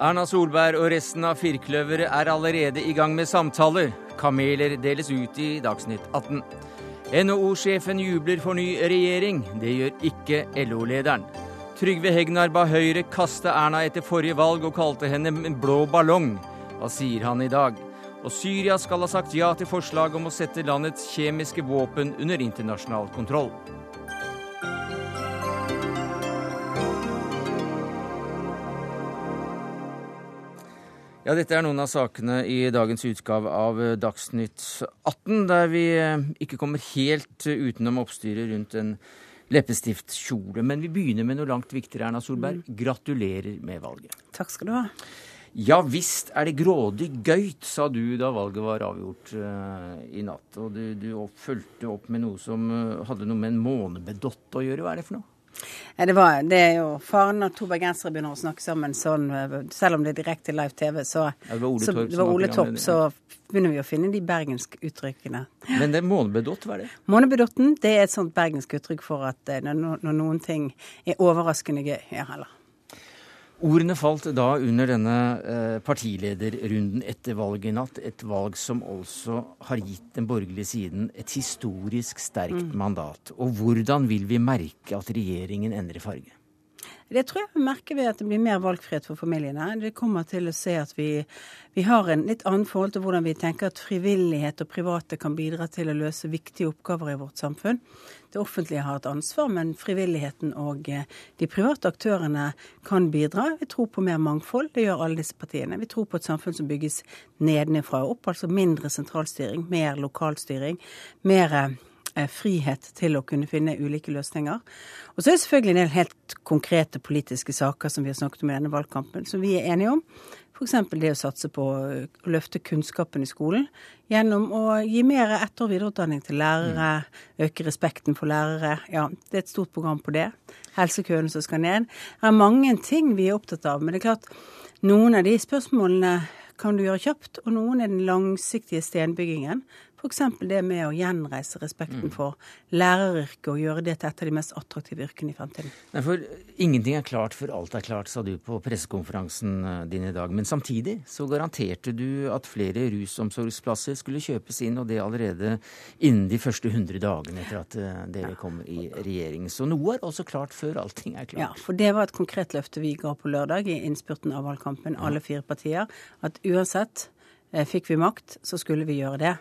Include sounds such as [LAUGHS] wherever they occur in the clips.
Erna Solberg og resten av firkløveret er allerede i gang med samtaler. Kameler deles ut i Dagsnytt 18. NHO-sjefen jubler for ny regjering. Det gjør ikke LO-lederen. Trygve Hegnar ba Høyre kaste Erna etter forrige valg og kalte henne en blå ballong. Hva sier han i dag? Og Syria skal ha sagt ja til forslag om å sette landets kjemiske våpen under internasjonal kontroll. Ja, Dette er noen av sakene i dagens utgave av Dagsnytt 18, der vi eh, ikke kommer helt utenom oppstyret rundt en leppestiftkjole. Men vi begynner med noe langt viktigere, Erna Solberg. Mm. Gratulerer med valget. Takk skal du ha. Ja visst er det grådig gøyt, sa du da valget var avgjort uh, i natt. Og du, du fulgte opp med noe som uh, hadde noe med en månebedott å gjøre. Hva er det for noe? Det, var, det er jo faren når to bergensere begynner å snakke sammen sånn, selv om det er direkte live TV, så ja, det var Ole, så, Torp, det var Ole Topp, så begynner vi å finne de bergenske uttrykkene. Men det er månebedott, hva er det? Månebedotten det er et sånt bergensk uttrykk for at eh, når, når noen ting er overraskende gøy. Ja, heller. Ordene falt da under denne eh, partilederrunden etter valget i natt. Et valg som også har gitt den borgerlige siden et historisk sterkt mm. mandat. Og hvordan vil vi merke at regjeringen endrer farge? Det tror jeg vi merker ved at det blir mer valgfrihet for familiene. Det kommer til å se at vi, vi har en litt annen forhold til hvordan vi tenker at frivillighet og private kan bidra til å løse viktige oppgaver i vårt samfunn. Det offentlige har et ansvar, men frivilligheten og eh, de private aktørene kan bidra. Vi tror på mer mangfold, det gjør alle disse partiene. Vi tror på et samfunn som bygges nedenfra og opp, altså mindre sentralstyring, mer lokalstyring. mer Eh, frihet til å kunne finne ulike løsninger. Og så er det selvfølgelig en del helt konkrete politiske saker som vi har snakket om i denne valgkampen, som vi er enige om. F.eks. det å satse på å løfte kunnskapen i skolen gjennom å gi mer etter- og videreutdanning til lærere, øke respekten for lærere. Ja, det er et stort program på det. Helsekøene som skal ned. Det er mange ting vi er opptatt av. Men det er klart, noen av de spørsmålene kan du gjøre kjapt, og noen er den langsiktige stenbyggingen. F.eks. det med å gjenreise respekten mm. for læreryrket og gjøre det til et av de mest attraktive yrkene i fremtiden. Nei, for Ingenting er klart før alt er klart, sa du på pressekonferansen eh, din i dag. Men samtidig så garanterte du at flere rusomsorgsplasser skulle kjøpes inn, og det allerede innen de første 100 dagene etter at eh, dere kom i regjering. Så noe er også klart før allting er klart. Ja, for det var et konkret løfte vi ga på lørdag i innspurten av valgkampen, alle fire partier. At uansett eh, fikk vi makt, så skulle vi gjøre det.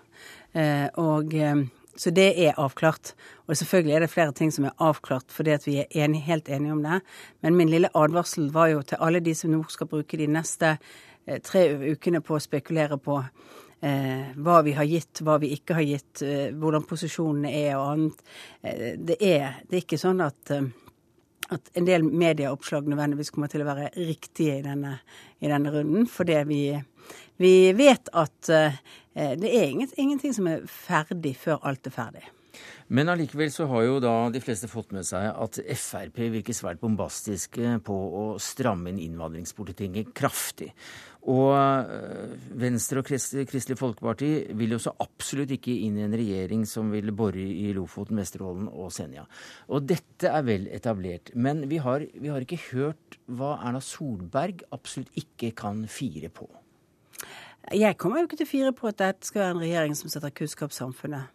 Eh, og eh, så det er avklart. Og selvfølgelig er det flere ting som er avklart fordi at vi er enige, helt enige om det. Men min lille advarsel var jo til alle de som nå skal bruke de neste eh, tre ukene på å spekulere på eh, hva vi har gitt, hva vi ikke har gitt, eh, hvordan posisjonene er og annet. Eh, det, er, det, er, ikke sånn at, at en del medieoppslag nødvendigvis kommer til å være riktige i denne, i denne runden. Fordi vi, vi vet at Eh, det er ingenting som er ferdig før alt er ferdig. Men allikevel så har jo da de fleste fått med seg at Frp virker svært bombastiske på å stramme inn innvandringspolitikken kraftig. Og eh, Venstre og Kristelig Folkeparti vil jo så absolutt ikke inn i en regjering som vil bore i Lofoten, Vesterålen og Senja. Og dette er vel etablert. Men vi har, vi har ikke hørt hva Erna Solberg absolutt ikke kan fire på. Jeg kommer jo ikke til å fire på at dette skal være en regjering som setter kunnskapssamfunnet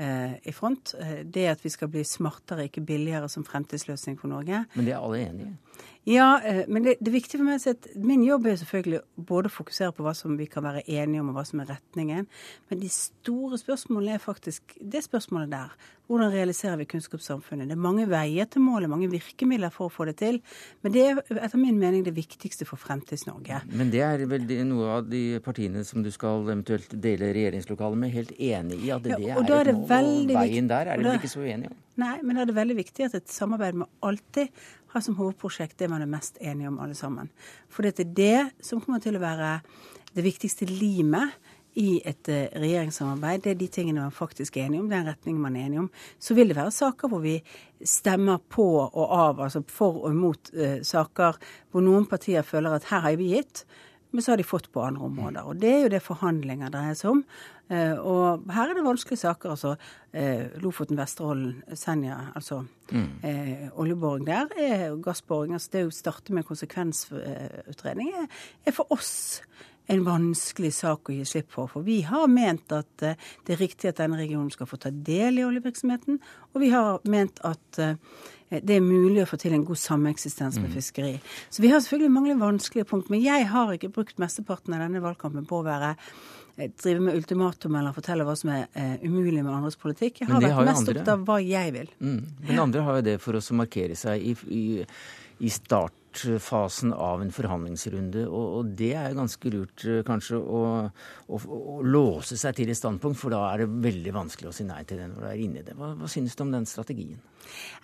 eh, i front. Eh, det at vi skal bli smartere, ikke billigere som fremtidsløsning for Norge. Men det er alle enige Ja, eh, men det, det, er viktig for meg si at min jobb er selvfølgelig både å fokusere på hva som vi kan være enige om, og hva som er retningen. Men de store spørsmålene er faktisk det spørsmålet der. Hvordan realiserer vi kunnskapssamfunnet? Det er mange veier til målet, mange virkemidler for å få det til. Men det er etter min mening det viktigste for Fremtids-Norge. Men det er vel noe av de partiene som du skal eventuelt dele regjeringslokalet med, helt enig i at det, ja, det er et mål? Og veien der er dere ikke så uenige om? Nei, men da er det veldig viktig at et samarbeid må alltid ha som hovedprosjekt det man er mest enige om alle sammen. For det er det som kommer til å være det viktigste limet i et uh, regjeringssamarbeid. Det er de tingene man faktisk er enige om, den retningen man er enige om. Så vil det være saker hvor vi stemmer på og av, altså for og imot uh, saker hvor noen partier føler at her har vi gitt. Men så har de fått på andre områder. Og det er jo det forhandlinger dreier seg om. Eh, og her er det vanskelige saker. altså eh, Lofoten, Vesterålen, Senja, altså mm. eh, oljeboring der, er gassboring. altså Det å starte med konsekvensutredning er, er for oss en vanskelig sak å gi slipp på. For vi har ment at uh, det er riktig at denne regionen skal få ta del i oljevirksomheten. Og vi har ment at uh, det er mulig å få til en god sameksistens med mm. fiskeri. Så vi har selvfølgelig mange vanskelige punkt. Men jeg har ikke brukt mesteparten av denne valgkampen på å være eh, drive med ultimatum eller fortelle hva som er uh, umulig med andres politikk. Jeg har vært mest opptatt av hva jeg vil. Mm. Men andre har jo det for å markere seg i, i, i startfasen av en forhandlingsrunde. Og, og det er ganske lurt eh, kanskje å, å, å, låse seg til et standpunkt, for da er det veldig vanskelig å si nei til det når du er inne i det. Hva, hva synes du om den strategien?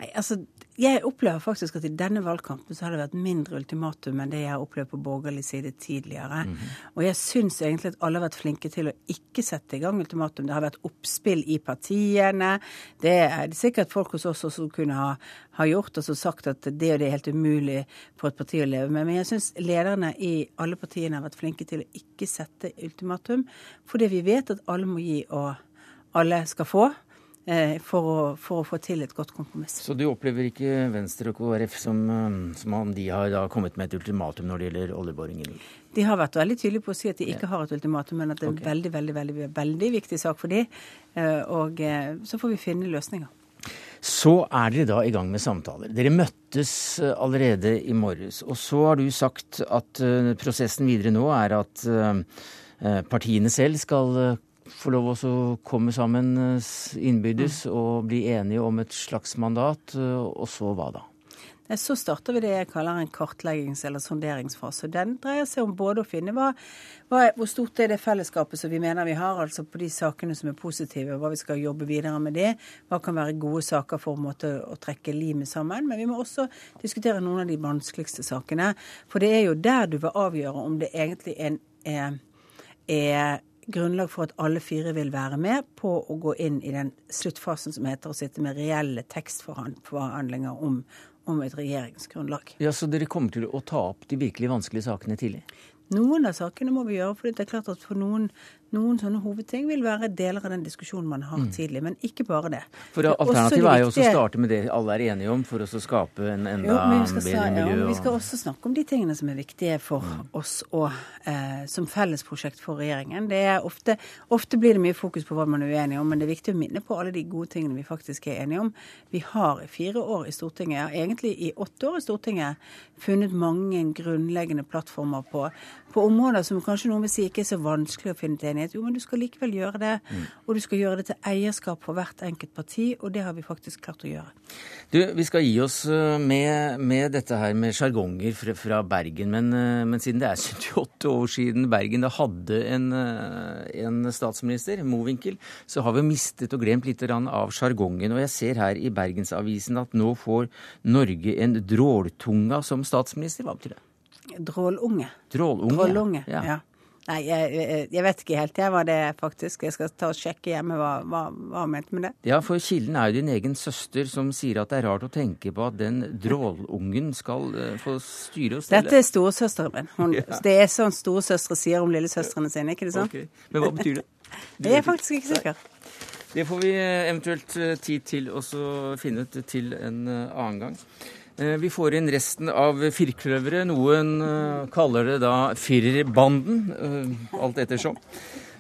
Nei, altså, Jeg opplever faktisk at i denne valgkampen så har det vært mindre ultimatum enn det jeg har opplevd på borgerlig side tidligere. Mm -hmm. Og jeg syns egentlig at alle har vært flinke til å ikke sette i gang ultimatum. Det har vært oppspill i partiene. Det er sikkert folk hos oss som kunne ha, ha gjort, altså sagt at det og det er helt umulig for et parti å leve med. Men jeg syns lederne i alle partiene har vært flinke til å ikke sette ultimatum, fordi vi vet at alle må gi og alle skal få. Eh, for å, for å, få til et godt kompromiss. Så du opplever ikke Venstre og KrF som, eh, som om de har kommet med et ultimatum når det gjelder oljeboringen? De har vært veldig tydelige på å si at de ikke har et ultimatum, men at det er en okay. veldig, veldig, veldig, veldig viktig sak for dem. Eh, og så får vi finne løsninger. Så er dere da i gang med samtaler. Dere møttes allerede i morges. Og så har du sagt at prosessen videre nå er at partiene selv skal få lov å komme sammen innbydes innbyrdes mm. og bli enige om et slags mandat, eh, og så hva da? Så starter vi det jeg kaller en kartleggings- eller sonderingsfase. Den dreier seg om både å finne hva, hva, hvor stort er det fellesskapet som vi mener vi har, altså på de sakene som er positive, hva vi skal jobbe videre med det. Hva kan være gode saker for måte, å trekke limet sammen. Men vi må også diskutere noen av de vanskeligste sakene. For det er jo der du vil avgjøre om det egentlig er, er, er grunnlag for at alle fire vil være med på å gå inn i den sluttfasen som heter å sitte med reelle tekstforhandlinger om, om et regjeringsgrunnlag. Ja, Så dere kommer til å ta opp de virkelig vanskelige sakene tidlig? Noen av sakene må vi gjøre, for det er klart at for noen noen sånne hovedting vil være deler av den diskusjonen man har mm. tidlig, men ikke bare det. For Alternativet er jo også å starte med det alle er enige om, for å skape en enda jo, bedre miljø. Ja, vi skal også snakke om de tingene som er viktige for mm. oss og eh, som fellesprosjekt for regjeringen. Det er ofte, ofte blir det mye fokus på hva man er uenig om, men det er viktig å minne på alle de gode tingene vi faktisk er enige om. Vi har i fire år i Stortinget, ja, egentlig i åtte år i Stortinget, funnet mange grunnleggende plattformer på, på områder som kanskje noen vil si ikke er så vanskelig å finne til enighet. Jo, men du skal likevel gjøre det. Mm. Og du skal gjøre det til eierskap for hvert enkelt parti, og det har vi faktisk klart å gjøre. Du, Vi skal gi oss eh, med, med dette her med sjargonger fra, fra, Bergen. Men, eh, men, siden det er [LAUGHS] 78 år siden Bergen hadde en, eh, en statsminister, Mowinckel, så har vi mistet og glemt litt av sjargongen. Og jeg ser her i Bergensavisen at nå får Norge en dråltunga som statsminister. Hva betyr det? Drålunge. Drålunge, Drålunge ja. ja. Nei, jeg, jeg, vet ikke helt jeg hva det er faktisk. Jeg skal ta og sjekke hjemme hva, hva, hva han mente med det. Ja, for kilden er jo din egen søster som sier at det er rart å tenke på at den drålungen skal uh, få styre og stelle. Dette er storesøsteren min. Hun, [LAUGHS] ja. Det er sånn storesøstre sier om lillesøstrene sine, ikke det sånn? Okay. Men hva betyr det? [LAUGHS] jeg er faktisk ikke sikker. Det får vi eh, eventuelt eh, tid til å finne ut til en annen gang. Eh, vi får inn resten av firkløveret. Noen eh, kaller det da firerbanden, eh, alt ettersom.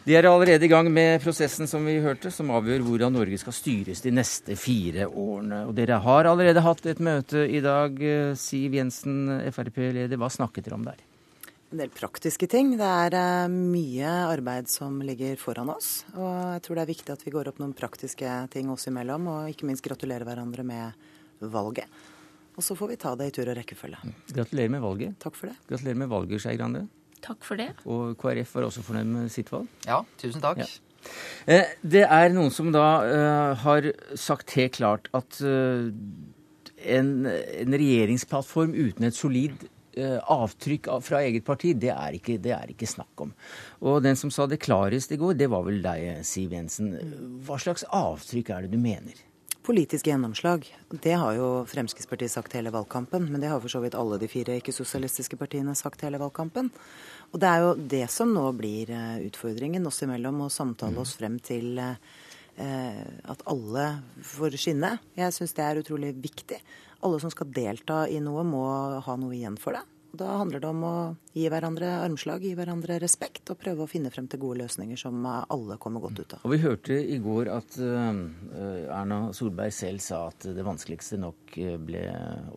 De er allerede i gang med prosessen som vi hørte, som avgjør hvordan Norge skal styres de neste fire årene. Og dere har allerede hatt et møte i dag. Siv Jensen, Frp-leder, hva snakket dere om der? En del praktiske ting. Det er mye arbeid som ligger foran oss. Og jeg tror det er viktig at vi går opp noen praktiske ting oss imellom, og ikke minst gratulere hverandre med valget. Og så får vi ta det i tur og rekkefølge. Gratulerer med valget. Takk for det. Gratulerer med valget, Skei Grande. Takk for det. Og KrF var også fornøyd med sitt valg? Ja, tusen takk. Ja. Eh, det er noen som da uh, har sagt helt klart at uh, en, en, regjeringsplattform uten et solid avtrykk av, fra eget parti, det er, ikke, det er, ikke, snakk om. Og den som sa det klarest i går, det var vel deg, Siv Jensen. Hva slags avtrykk er det du mener? Politisk gjennomslag. Det har jo Fremskrittspartiet sagt hele valgkampen, men det har for så vidt alle de fire ikke-sosialistiske partiene sagt hele valgkampen. Og det er jo det som nå blir eh, utfordringen oss imellom, å samtale oss frem til eh, at alle får skinne. Jeg syns det er utrolig viktig. Alle som skal delta i noe, må ha noe igjen for det. Da handler det om å gi hverandre armslag, gi hverandre respekt og prøve å finne frem til gode løsninger som alle kommer godt ut av. Og Vi hørte i går at uh, Erna Solberg selv sa at det vanskeligste nok eh, ble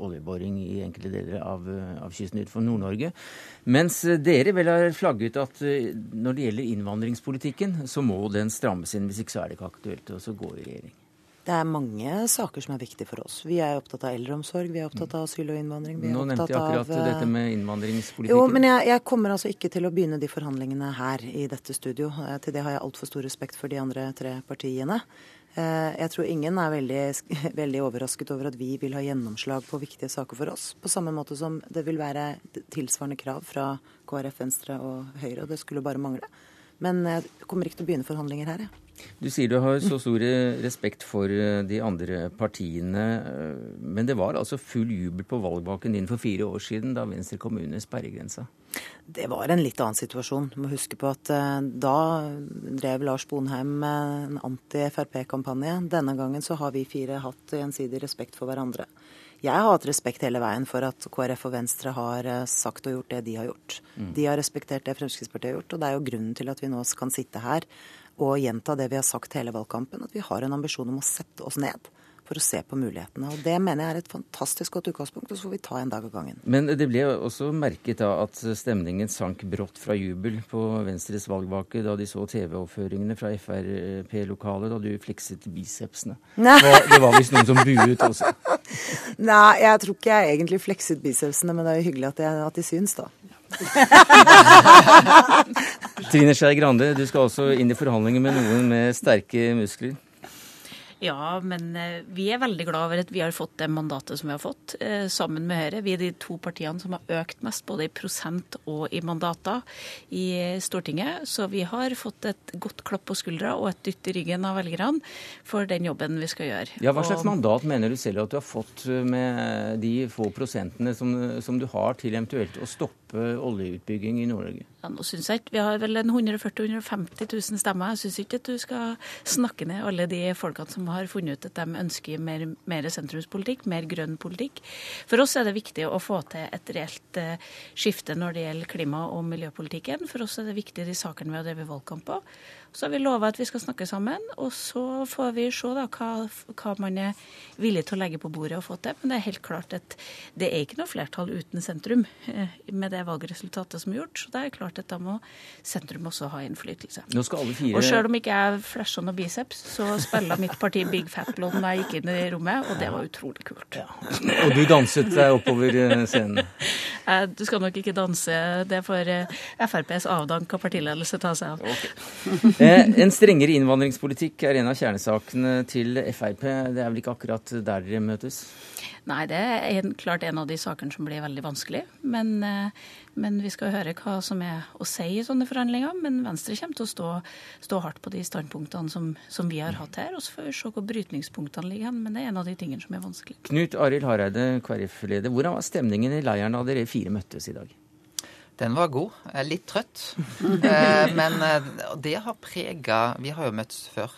oljeboring i enkelte deler av, eh, av kysten utenfor Nord-Norge. Mens dere vel har flagget at når det gjelder innvandringspolitikken, så må den strammes inn. Hvis ikke så er det ikke aktuelt å gå i regjering. Det er mange saker som er viktige for oss. Vi er opptatt av eldreomsorg, vi er opptatt av asyl og innvandring. Nå nevnte jeg akkurat av, dette med innvandringspolitikken. Jo, men jeg, jeg, kommer altså ikke til å begynne de forhandlingene her i dette studio. Eh, til det har jeg altfor stor respekt for de andre tre partiene. Eh, jeg tror ingen er veldig, [LAUGHS] veldig, overrasket over at vi vil ha gjennomslag på viktige saker for oss. På samme måte som det vil være tilsvarende krav fra KrF, Venstre og Høyre. Og det skulle bare mangle. Men jeg kommer ikke til å begynne forhandlinger her, jeg. Du sier du har så stor respekt for eh, de andre partiene, eh, men det var altså full jubel på valgbaken din for fire år siden da Venstre kom under sperregrensa? Det var en litt annen situasjon. Du må huske på at eh, da drev Lars Bonheim en anti-Frp-kampanje. Denne gangen så har vi fire hatt gjensidig respekt for hverandre. Jeg har hatt respekt hele veien for at KrF og Venstre har sagt og gjort det de har gjort. Mm. De har respektert det Fremskrittspartiet har gjort, og det er jo grunnen til at vi nå kan sitte her og gjenta det vi har sagt hele valgkampen, at vi har en ambisjon om å sette oss ned for å se på mulighetene. Og Det mener jeg er et fantastisk godt utgangspunkt, og så får vi ta en dag av gangen. Men det ble også merket da at stemningen sank brått fra jubel på Venstres valgvake da de så TV-oppføringene fra Frp-lokalet da du flekset bicepsene. Var, det var visst noen som buet også. [LAUGHS] Nei, jeg tror ikke jeg egentlig flekset bicepsene, men det er jo hyggelig at, jeg, at de syns, da. Trine Skei Grande, du skal også inn i forhandlinger med noen med sterke muskler. Ja, men eh, vi er veldig glad over at vi har fått det mandatet som vi har fått, eh, sammen med Høyre. Vi er de to partiene som har økt mest, både i prosent og i mandater i Stortinget. Så vi har fått et godt klapp på skuldra og et dytt i ryggen av velgerne for den jobben vi skal gjøre. Ja, Hva slags og... mandat mener du selv at du har fått eh, med de få prosentene som, som du har til eventuelt å stoppe oljeutbygging i Nord-Norge? Ja, nå synes jeg ikke, Vi har vel en 140 000-150 000 stemmer. Jeg syns ikke at du skal snakke ned alle de folkene som har funnet ut at de ønsker mer, mer, sentrumspolitikk, mer grønn politikk. For oss er det viktig å få til et reelt uh, skifte når det gjelder klima- og miljøpolitikken. For oss er det viktig de sakene vi har drevet valgkamp på. Så har vi lova at vi skal snakke sammen, og så får vi se da hva, hva, man er villig til å legge på bordet og få til. Men det er helt klart at det er ikke noe flertall uten sentrum eh, med det valgresultatet som er gjort. Så det er klart at da må sentrum også ha innflytelse. Nå skal alle fire... Og selv om ikke jeg flasha noe biceps, så spilla mitt parti Big Fat Blonde da jeg gikk inn i rommet, og det var utrolig kult. Ja. Og du danset deg oppover eh, scenen? [LAUGHS] Du skal nok ikke danse. Det får eh, FrPs avdanka partiledelse ta seg av. Okay. Eh, en strengere innvandringspolitikk er en av kjernesakene til Frp. Det er vel ikke akkurat der dere møtes? Nei, det er en, klart en av de sakene som blir veldig vanskelig. Men, eh, men, vi skal høre hva som er å si i sånne forhandlinger. Men Venstre kommer til å stå, stå hardt på de standpunktene som, som, vi har hatt her. Og så får vi se hvor brytningspunktene ligger hen. Men det er en av de tingene som er vanskelig. Knut Arild Hareide, KrF-leder. Hvordan var stemningen i leiren da dere fire møttes i dag? Den var god. Jeg er litt trøtt. [LAUGHS] Eh, men eh, det har prega Vi har jo møttes før.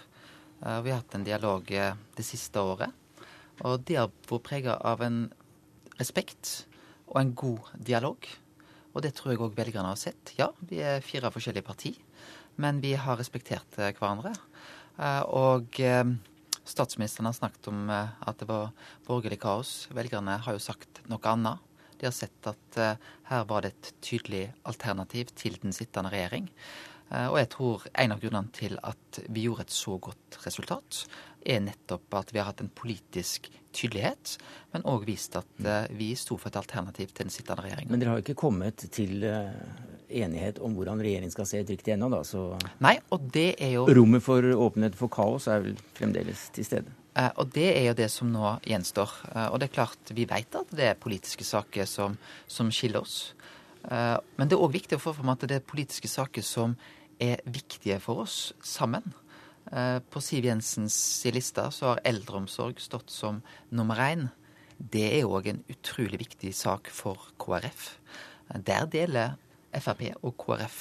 Eh, vi har hatt en dialog det siste året. Og det har vært prega av en respekt og en god dialog. Og det tror jeg òg velgerne har sett. Ja, vi er fire forskjellige partier, men vi har respektert hverandre. Og statsministeren har snakket om at det var borgerlig kaos. Velgerne har jo sagt noe annet. De har sett at her var det et tydelig alternativ til den sittende regjering. Og jeg tror en av grunnene til at vi gjorde et så godt resultat, er nettopp at vi har hatt en politisk tydelighet, men òg vist at uh, vi sto for et alternativ til den sittende regjeringen. Men dere har ikke kommet til enighet om hvordan regjeringen skal se ut riktig ennå, da? Så Nei, og det er jo Rommet for åpenhet for kaos er vel fremdeles til stede? Eh, og det er jo det som nå gjenstår. Eh, og det er klart, vi vet at det er politiske saker som, som skiller oss. Eh, men det er òg viktig å få fram at det er politiske saker som er viktige for oss sammen. Eh, på Siv Jensens liste så har eldreomsorg stått som nummer én. Det er òg en utrolig viktig sak for KrF. Der deler Frp og KrF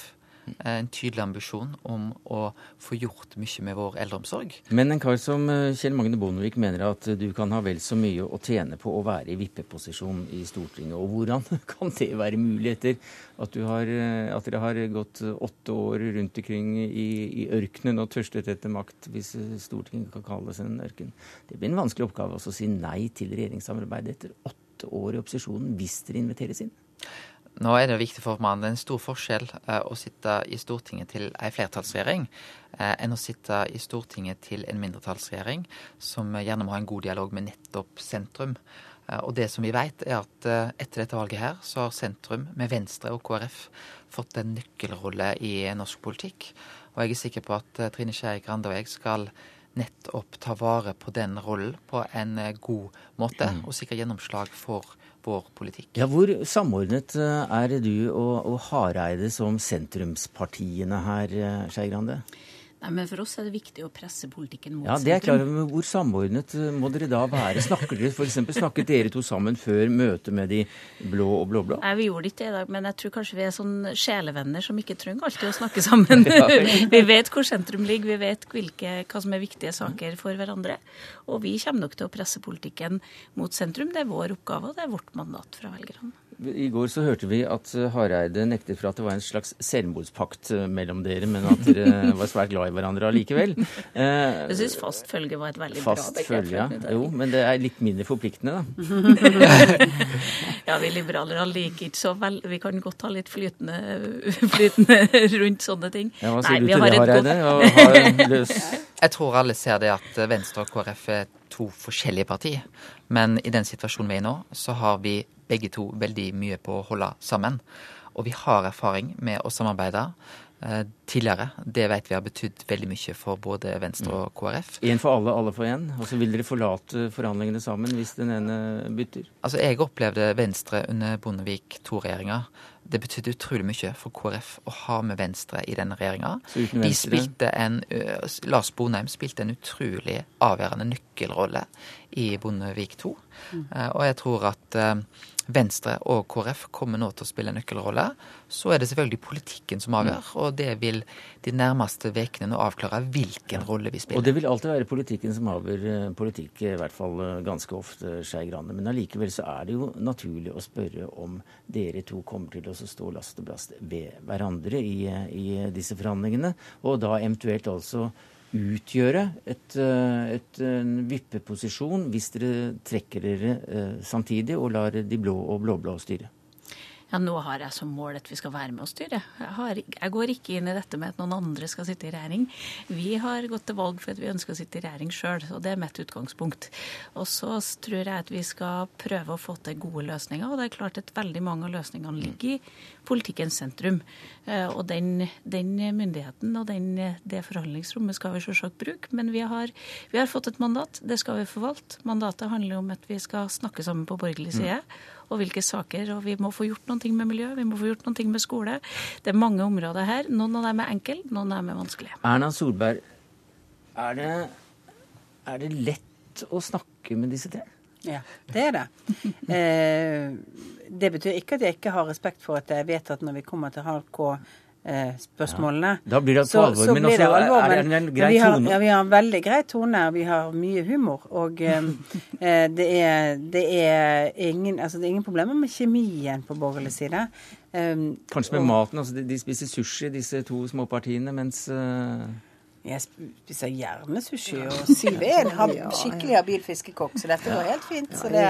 en tydelig ambisjon om å få gjort mye med vår eldreomsorg. Men en kar som eh, Kjell Magne Bondevik mener at du kan ha vel så mye å tjene på å være i vippeposisjon i Stortinget. Og hvordan [LAUGHS] kan det være mulig etter at, har, eh, at dere har gått åtte år rundt omkring i, i ørkenen og tørstet etter makt, hvis Stortinget kan kalles en ørken? Det blir en vanskelig oppgave å si nei til regjeringssamarbeidet etter åtte år i opposisjonen hvis dere inviteres inn. Nå er det viktig for meg, det er en stor forskjell eh, å sitte i Stortinget til ei flertallsregjering eh, enn å sitte i Stortinget til en mindretallsregjering som gjerne må ha en god dialog med nettopp sentrum. Eh, og det som vi vet, er at etter dette valget her, så har sentrum med Venstre og KrF fått en nøkkelrolle i norsk politikk. Og jeg er sikker på at Trine Skei Grande og jeg skal nettopp ta vare på den rollen på en god måte, og sikre gjennomslag for vår politikk. Ja, Hvor samordnet eh, er du og, og Hareide som sentrumspartiene her, eh, Skei Grande? Nei, men For oss er det viktig å presse politikken mot ja, det er klart, men Hvor samordnet eh, må dere da være? Snakker dere for eksempel, Snakket dere to sammen før møtet med de blå og blå-blå? Nei, Vi gjorde ikke det i dag, men jeg tror kanskje vi er sånn sjelevenner som ikke trenger alltid å snakke sammen. [LAUGHS] [LAUGHS] vi vet hvor sentrum ligger, vi vet hvilke, hva som er viktige saker for hverandre. Og vi kommer nok til å presse politikken mot sentrum. Det er vår oppgave, og det er vårt mandat fra velgerne. I går så hørte vi at Hareide nektet for at det var en slags selvmordspakt eh, mellom dere, men at dere [LAUGHS] var svært glad i hverandre allikevel. Eh, jeg syns fast følge var et veldig fast bra begrep. Ja. Jo, men det er litt mindre forpliktende, da. [LAUGHS] ja, vi liberalere liker ikke så vel Vi kan godt ha litt flytende, flytende rundt sånne ting. Ja, hva sier Nei, du til det, Hareide? [LAUGHS] Jeg tror alle ser det at Venstre og KrF er to forskjellige partier. Men i den situasjonen vi er i nå, så har vi begge to veldig mye på å holde sammen. Og vi har erfaring med å samarbeide eh, tidligere. Det vet vi har betydd veldig mye for både Venstre og KrF. Én for alle, alle for én? Og så vil dere forlate forhandlingene sammen hvis den ene bytter? Altså, Jeg opplevde Venstre under Bondevik II-regjeringa det betydde utrolig mye for KrF å ha med Venstre i denne regjeringa. De spilte en, Lars Bonheim spilte en utrolig avgjørende nøkkelrolle i Bondevik II. Mm. Og jeg tror at Venstre og KrF kommer nå til å spille en nøkkelrolle. Så er det selvfølgelig politikken som avgjør, mm. og det vil de nærmeste ukene nå avklare hvilken rolle vi spiller. Og det vil alltid være politikken som avgjør eh, politikk, i hvert fall eh, ganske ofte, Skei Grande. Men allikevel så er det jo naturlig å spørre om dere to kommer til å stå last og blast ved hverandre i, i disse forhandlingene, og da eventuelt altså utgjøre et, eh, et, en vippeposisjon hvis dere trekker dere eh, samtidig og lar de blå og blå-blå styre? Ja, nå har jeg som mål at vi skal være med å styre. Jeg, har, jeg, går ikke inn i dette med at noen andre skal sitte i regjering. Vi har gått til valg for at vi ønsker å sitte i regjering sjøl, og det er mitt utgangspunkt. Og så tror jeg at vi skal prøve å få til gode løsninger, og det er klart at veldig mange av løsningene ligger i politikkens sentrum. Eh, og den, den myndigheten og den, det forhandlingsrommet skal vi selvsagt bruke, men vi har, vi har fått et mandat, det skal vi forvalte. Mandatet handler om at vi skal snakke sammen på borgerlig side. Mm og hvilke saker. Og vi må få gjort noe med miljø, vi må få gjort noe med skole. Det er mange områder her. Noen av dem er enkle, noen av dem er vanskelige. Erna Solberg, er det, er det lett å snakke med disse tre? Ja, det er det. [LAUGHS] Eh, det betyr ikke at jeg ikke har respekt for at jeg vet at når vi kommer til halv Eh, spørsmålene. Ja, da blir det på alvor. Så, så men også, alvor, er det en grei vi har, tone? Ja, vi har en veldig grei tone. Vi har mye humor. Og eh, [LAUGHS] eh, det, er, det, er ingen, altså, det er ingen problemer med kjemien på borgerlig side. Um, Kanskje med og, maten. altså de, de, spiser sushi, disse to småpartiene, mens uh... Jeg spiser gjerne sushi, og Siv er en skikkelig habil fiskekokk, så dette går helt fint. Så det,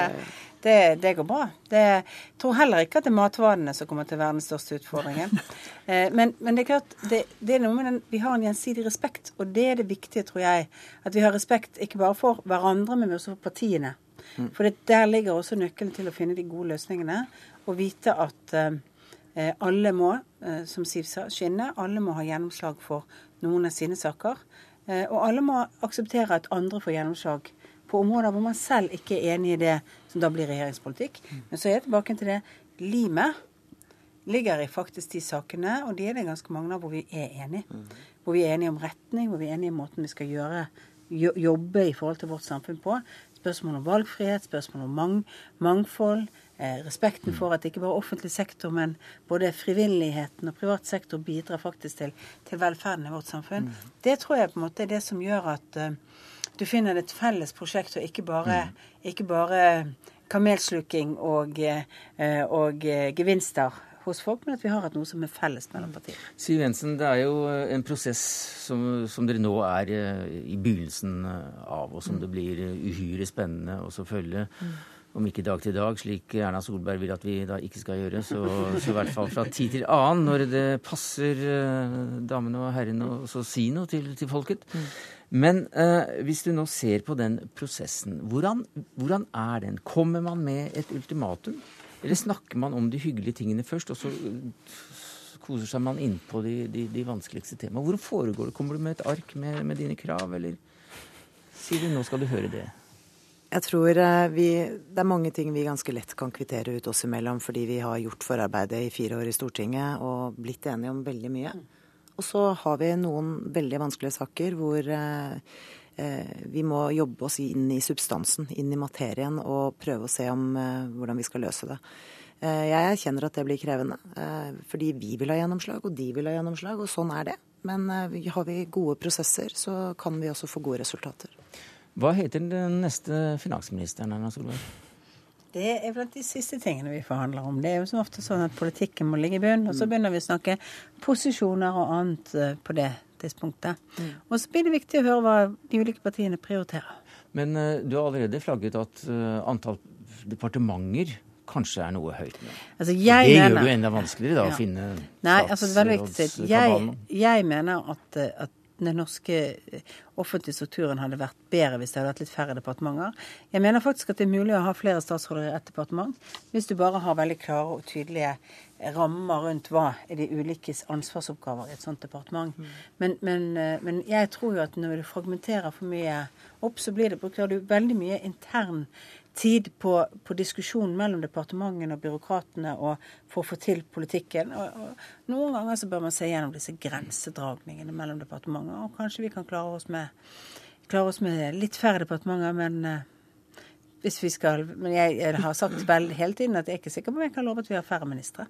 det, det, går bra. Det, jeg tror heller ikke at det er matvanene som kommer til å være den største utfordringen. [LAUGHS] Eh, men, men, det er klart, det, det er noe med den, vi har en gjensidig respekt, og det er det viktige, tror jeg. At vi har respekt ikke bare for hverandre, men også for partiene. For For der ligger også nøkkelen til å finne de gode løsningene. Og vite at eh, eh, alle må, eh, som Siv sa, skinne. Alle må ha gjennomslag for noen av sine saker. Eh, og alle må akseptere at andre får gjennomslag på områder hvor man selv ikke er enig i det som da blir regjeringspolitikk. Men så er jeg tilbake til det limet. ligger i faktisk de sakene, og de er det ganske mange av hvor vi er enige. Hvor vi er enige om retning, hvor vi er enige om måten vi skal gjøre, jobbe i forhold til vårt samfunn på. Spørsmål om valgfrihet, spørsmål om mang, mangfold. Eh, respekten for at ikke bare offentlig sektor, men både frivilligheten og privat sektor bidrar faktisk til, til velferden i vårt samfunn. Mm. Det tror jeg på en måte er det som gjør at uh, du finner et felles prosjekt, og ikke bare, mm. ikke bare kamelsluking og, uh, og uh, gevinster hos folk, men at vi har hatt noe som er felles mellom partiene. Siv Jensen, det er jo eh, en prosess som, som, dere nå er eh, i begynnelsen eh, av, og som mm. det blir uhyre spennende å følge. Mm. Om ikke dag til dag, slik Erna Solberg vil at vi da ikke skal gjøre, så, så i hvert fall fra tid til annen, når det passer damene og herrene å si noe til, til folket. Mm. Men eh, hvis du nå ser på den prosessen, hvordan, hvordan er den? Kommer man med et ultimatum? Eller snakker man om de hyggelige tingene først, og så koser seg man innpå de, de, de vanskeligste temaene? Hvordan foregår det? Kommer du med et ark med, med dine krav, eller sier du nå skal du høre det? Jeg tror eh, vi, det er mange ting vi ganske lett kan kvittere ut oss imellom, fordi vi har gjort forarbeidet i fire år i Stortinget og blitt enige om veldig mye. Og så har vi noen veldig vanskelige saker hvor eh, Eh, vi må jobbe oss inn i substansen, inn i materien, og prøve å se om eh, hvordan vi skal løse det. Jeg erkjenner at det blir krevende, fordi vi vil ha gjennomslag, og de vil ha gjennomslag, og sånn er det. Men har vi gode prosesser, så kan vi også få gode resultater. Hva heter den neste finansministeren, Erna Solberg? Det er blant de siste tingene vi forhandler om. Det er jo som ofte sånn at politikken må ligge i bunnen, og så mm. begynner vi å snakke posisjoner og annet på det tidspunktet. Mm. Og så blir det viktig å høre hva de ulike partiene prioriterer. Men uh, du har allerede flagget at uh, antall departementer kanskje er noe høyt nå. Altså, det mener, gjør det jo enda vanskeligere da, ja. å finne Nei, altså, det er viktig. Jeg, jeg mener at, eh, at den norske offentlige strukturen hadde vært bedre hvis det hadde vært litt færre departementer. Jeg mener faktisk at det er mulig å ha flere statsråder i ett departement, hvis du bare har veldig klare og tydelige rammer rundt hva er de ulikes ansvarsoppgaver i et sånt departement. Mm. Men, men, eh, men, jeg tror jo at når du fragmenterer for mye opp, så blir det, bruker du veldig mye intern tid på, på diskusjon mellom departementene og byråkratene og for å få til politikken. Og, og noen ganger så bør man se gjennom disse grensedragningene mellom departementer. Og kanskje vi kan klare oss med, klare oss med litt færre departementer, men uh, hvis vi skal, men jeg, jeg har sagt vel hele tiden at jeg er ikke sikker på om jeg kan love at vi har færre ministre.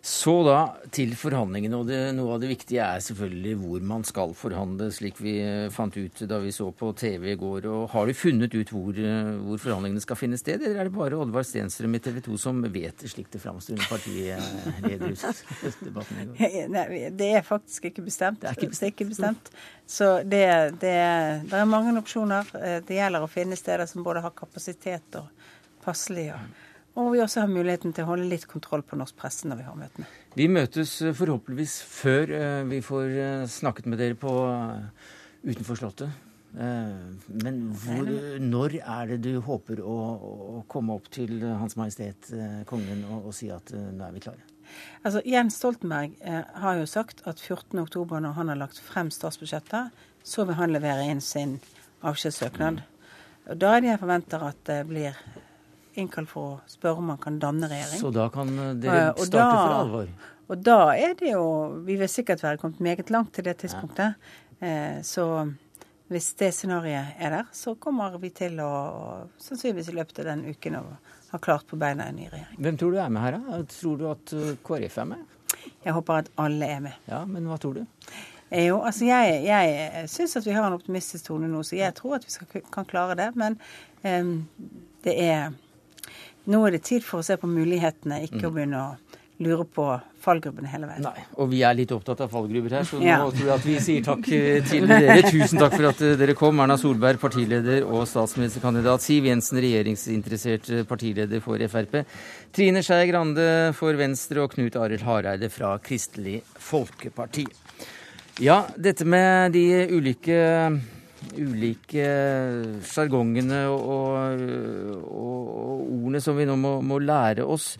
Så da til forhandlingene. og det, Noe av det viktige er selvfølgelig hvor man skal forhandle, slik vi eh, fant ut da vi så på TV i går. og Har du funnet ut hvor, eh, hvor forhandlingene skal finne sted, eller er det bare Oddvar Stenstrøm i TV 2 som vet slik det framstår under partilederdebatten i går? Nei, det er faktisk ikke bestemt. Det er ikke bestemt. Det er ikke bestemt. Så det, det, det, er mange opsjoner. Eh, det gjelder å finne steder som både har kapasitet og passelig. og og vi også har muligheten til å holde litt kontroll på norsk presse når vi har møtene. Vi møtes eh, forhåpentligvis før eh, vi får eh, snakket med dere på utenfor Slottet. Men hvor, når er det du håper å, å, komme opp til Hans Majestet Kongen og, og si at nå er vi klare? Altså, Jens Stoltenberg eh, har jo sagt at 14.10, når han har lagt frem statsbudsjettet, så vil han levere inn sin avskjedssøknad. Og Da er det jeg forventer at det blir innkalt for å spørre om man kan danne regjering. Så da kan eh, dere starte da, for alvor? Og da er det jo Vi vil sikkert være kommet meget langt til det tidspunktet. Ja. Eh, så hvis det scenarioet er der, så kommer vi til å sannsynligvis i løpet av den uken å ha klart på beina en ny regjering. Hvem tror du er med her, da? Tror du at eh, KrF er med? Jeg håper at alle er med. Ja, Men hva tror du? Jo, altså Jeg, jeg syns at vi har en optimistisk tone nå, så jeg tror at vi skal, kan klare det. Men um, det er nå er det tid for å se på mulighetene, ikke mm. å begynne å lure på fallgrubbene hele veien. Nei, og vi er litt opptatt av fallgrupper her, så ja. nå tror jeg at vi sier takk [LAUGHS] til dere. Tusen takk for at dere kom. Erna Solberg, partileder og statsministerkandidat. Siv Jensen, regjeringsinteressert partileder for Frp. Trine Skei Grande for Venstre og Knut Arild Hareide fra Kristelig Folkeparti. Ja, dette med de ulike ulike sjargongene og, og, og, ordene som vi nå må, må lære oss.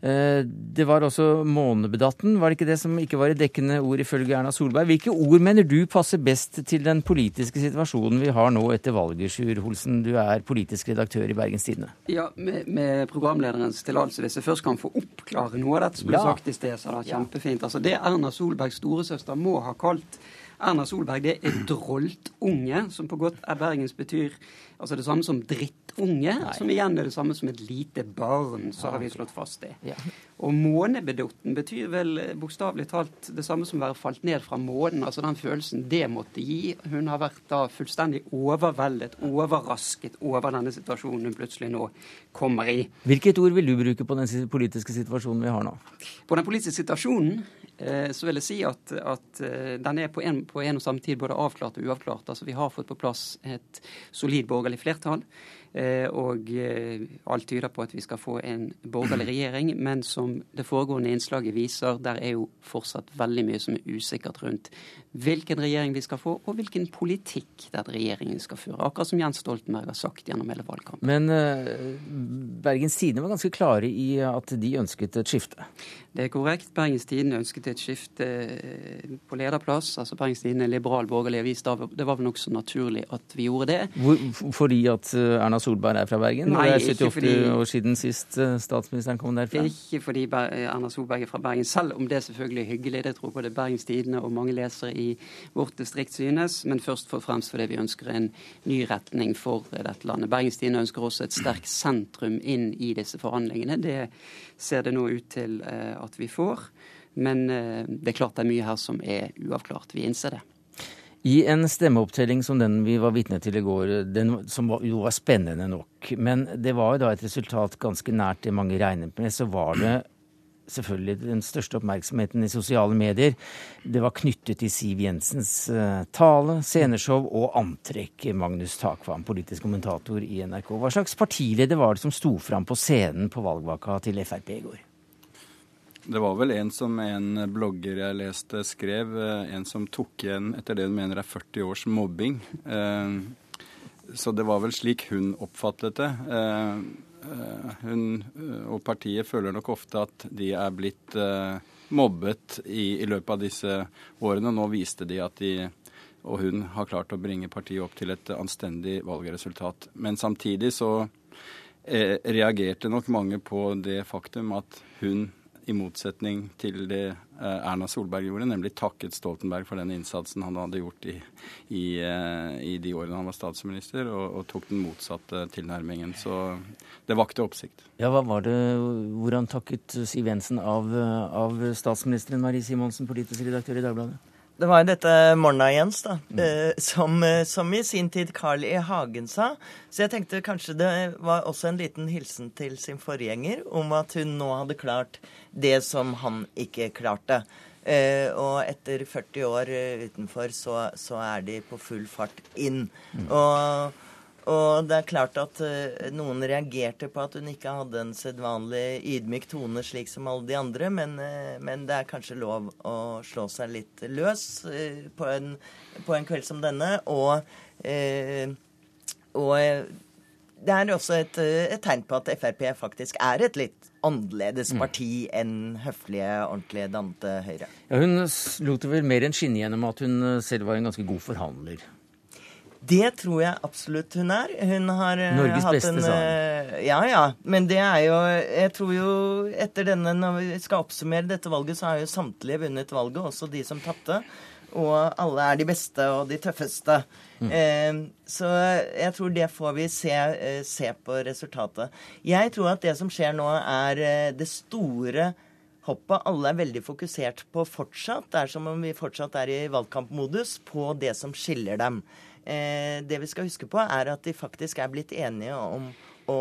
Eh, det var også månebedatten, var det ikke det som ikke var et dekkende ord ifølge Erna Solberg? Hvilke ord mener du passer best til den politiske situasjonen vi har nå etter valget, Sjur Holsen? Du er politisk redaktør i Bergens Tidende. Ja, med, med programlederens tillatelse, hvis jeg først kan få oppklare noe av dette som ble ja. sagt i sted, så er det kjempefint. Altså, det Erna Solbergs storesøster må ha kalt Erna Solberg det er droltunge, som på godt er Bergens betyr altså det samme som drittunge, Nei. som igjen er det samme som et lite barn. Så har vi slått fast det. Ja. Og månebedotten betyr vel bokstavelig talt det samme som å være falt ned fra månen. Altså den følelsen det måtte gi. Hun har vært da fullstendig overveldet, overrasket over denne situasjonen hun plutselig nå kommer i. Hvilket ord vil du bruke på den politiske situasjonen vi har nå? På den politiske situasjonen Eh, så vil jeg si at, at eh, den er på en, på en, og samme tid både avklart og uavklart. Altså Vi har fått på plass et solid borgerlig flertall. Eh, og eh, alt tyder på at vi skal få en borgerlig regjering. Men som det foregående innslaget viser, der er jo fortsatt veldig mye som er usikkert rundt hvilken regjering vi skal få, og hvilken politikk den regjeringen skal føre. Akkurat som Jens Stoltenberg har sagt gjennom hele valgkampen. Men uh, Bergens Tidende var ganske klare i at de ønsket et skifte? Det er korrekt. Bergens Tidende ønsket et skifte på lederplass. Altså Bergens Tidende er liberal borgerlig avis. Det var vel nokså naturlig at vi gjorde det. Hvor, fordi at Erna Solberg er fra Bergen? Nei, det er 78 fordi, år siden sist eh, statsministeren kom derfra. Ikke fordi Erna Solberg er fra Bergen, selv om det selvfølgelig er hyggelig. Det tror både Bergens Tidende og mange lesere i vårt distrikt synes. Men først og fremst fordi vi ønsker en ny retning for dette landet. Bergens Tidende ønsker også et sterkt sentrum inn i disse forhandlingene. Det ser det nå ut til eh, at vi får. Men eh, det er klart det er mye her som er uavklart. Vi innser det. I en stemmeopptelling som den vi var vitne til i går, den, som jo var spennende nok, men det var jo da et resultat ganske nært det mange regnet med, så var det selvfølgelig den største oppmerksomheten i sosiale medier. Det var knyttet til Siv Jensens uh, tale, sceneshow og antrekk. Magnus Takvam, politisk kommentator i NRK. Hva slags partileder var det som sto fram på scenen på valgvaka til Frp i går? Det var vel en som en blogger jeg leste, skrev. Eh, en som tok igjen etter det hun mener er 40 års mobbing. Eh, så det var vel slik hun oppfattet det. Eh, hun og partiet føler nok ofte at de er blitt mobbet i, i løpet av disse årene. Nå viste de at de og hun har klart å bringe partiet opp til et anstendig valgresultat. Men samtidig så reagerte nok mange på det faktum at hun i motsetning til det eh, Erna Solberg gjorde, nemlig takket Stoltenberg for den innsatsen han hadde gjort i, i, eh, i de årene han var statsminister, og, og, tok den motsatte tilnærmingen. Så det vakte oppsikt. Ja, hva var det, Hvordan takket Siv Jensen av, av statsministeren Marie Simonsen, politisk redaktør i Dagbladet? Det var jo dette Morna Jens, da, mm. Eh, som, eh, som, i sin tid Carl I. Hagen sa. Så jeg tenkte kanskje det var også en liten hilsen til sin forgjenger om at hun nå hadde klart det som han ikke klarte. Eh, og etter 40 år utenfor så, så er de på full fart inn. Mm. Og og det er klart at uh, noen reagerte på at hun ikke hadde en sedvanlig ydmyk tone slik som alle de andre, men, uh, men det er kanskje lov å slå seg litt løs uh, på, en, på, en, kveld som denne. Og, og det er også et, et, tegn på at Frp faktisk er et litt annerledes mm. parti mm. enn høflige, ordentlige, dante Høyre. Ja, hun lot det vel mer enn skinne gjennom at hun selv var en ganske god forhandler. Det tror jeg absolutt hun er. Hun har eh, Norges hatt beste, en sa hun. Eh, ja, ja. Men det er jo Jeg tror jo etter denne, når vi skal oppsummere dette valget, så har jo samtlige vunnet valget, også de som tapte. Og alle er de beste og de tøffeste. Mm. Eh, så jeg tror det får vi se, eh, se, på resultatet. Jeg tror at det som skjer nå, er det store hoppet alle er veldig fokusert på fortsatt. Det er som om vi fortsatt er i valgkampmodus på det som skiller dem. Eh, det vi skal huske på, er at de faktisk er blitt enige om å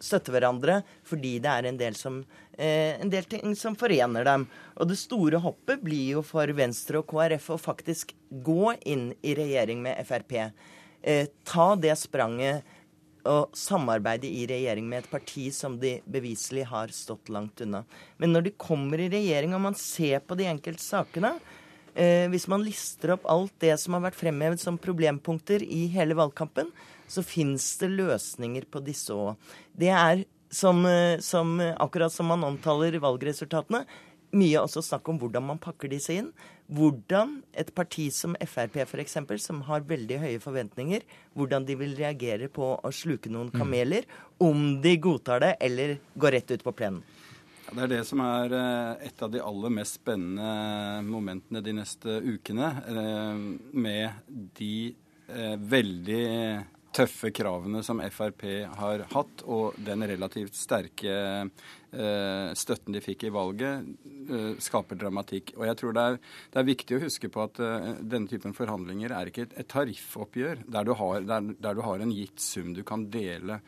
støtte hverandre fordi det er en del, som, eh, en del ting som forener dem. Og det store hoppet blir jo for Venstre og KrF å faktisk gå inn i regjering med Frp. Eh, ta det spranget og samarbeide i regjering med et parti som de beviselig har stått langt unna. Men når de kommer i regjering og man ser på de enkelte sakene, eh, hvis man lister opp alt det som har vært fremhevet som problempunkter i hele valgkampen, så fins det løsninger på disse òg. Det er som, som, akkurat som man omtaler valgresultatene, mye også snakk om hvordan man pakker disse inn. Hvordan et parti som Frp f.eks., som har veldig høye forventninger, hvordan de vil reagere på å sluke noen mm. kameler, om de godtar det eller går rett ut på plenen. Ja, det er det som er eh, et av de aller mest spennende momentene de neste ukene. Eh, med de eh, veldig tøffe kravene som Frp har hatt, og den relativt sterke støtten de fikk i valget, skaper dramatikk. Og jeg tror det er, det er viktig å huske på at denne typen forhandlinger er ikke et tariffoppgjør der du, har, der, der du, har, en gitt sum du kan dele.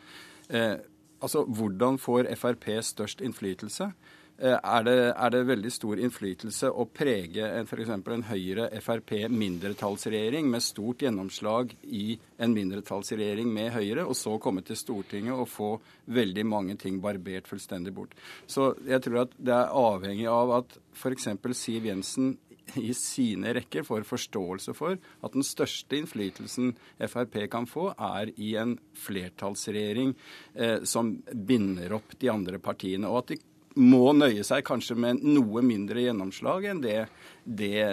Eh, altså, Hvordan får Frp størst innflytelse? Eh, er det, er det, veldig stor innflytelse å prege f.eks. en Høyre-Frp-mindretallsregjering med stort gjennomslag i en mindretallsregjering med Høyre, og så komme til Stortinget og få veldig mange ting barbert fullstendig bort. Så jeg tror at det er avhengig av at f.eks. Siv Jensen i sine rekker får forståelse for at den største innflytelsen Frp kan få, er i en flertallsregjering eh, som binder opp de andre partiene. og at de må nøye seg kanskje med noe mindre gjennomslag enn det, det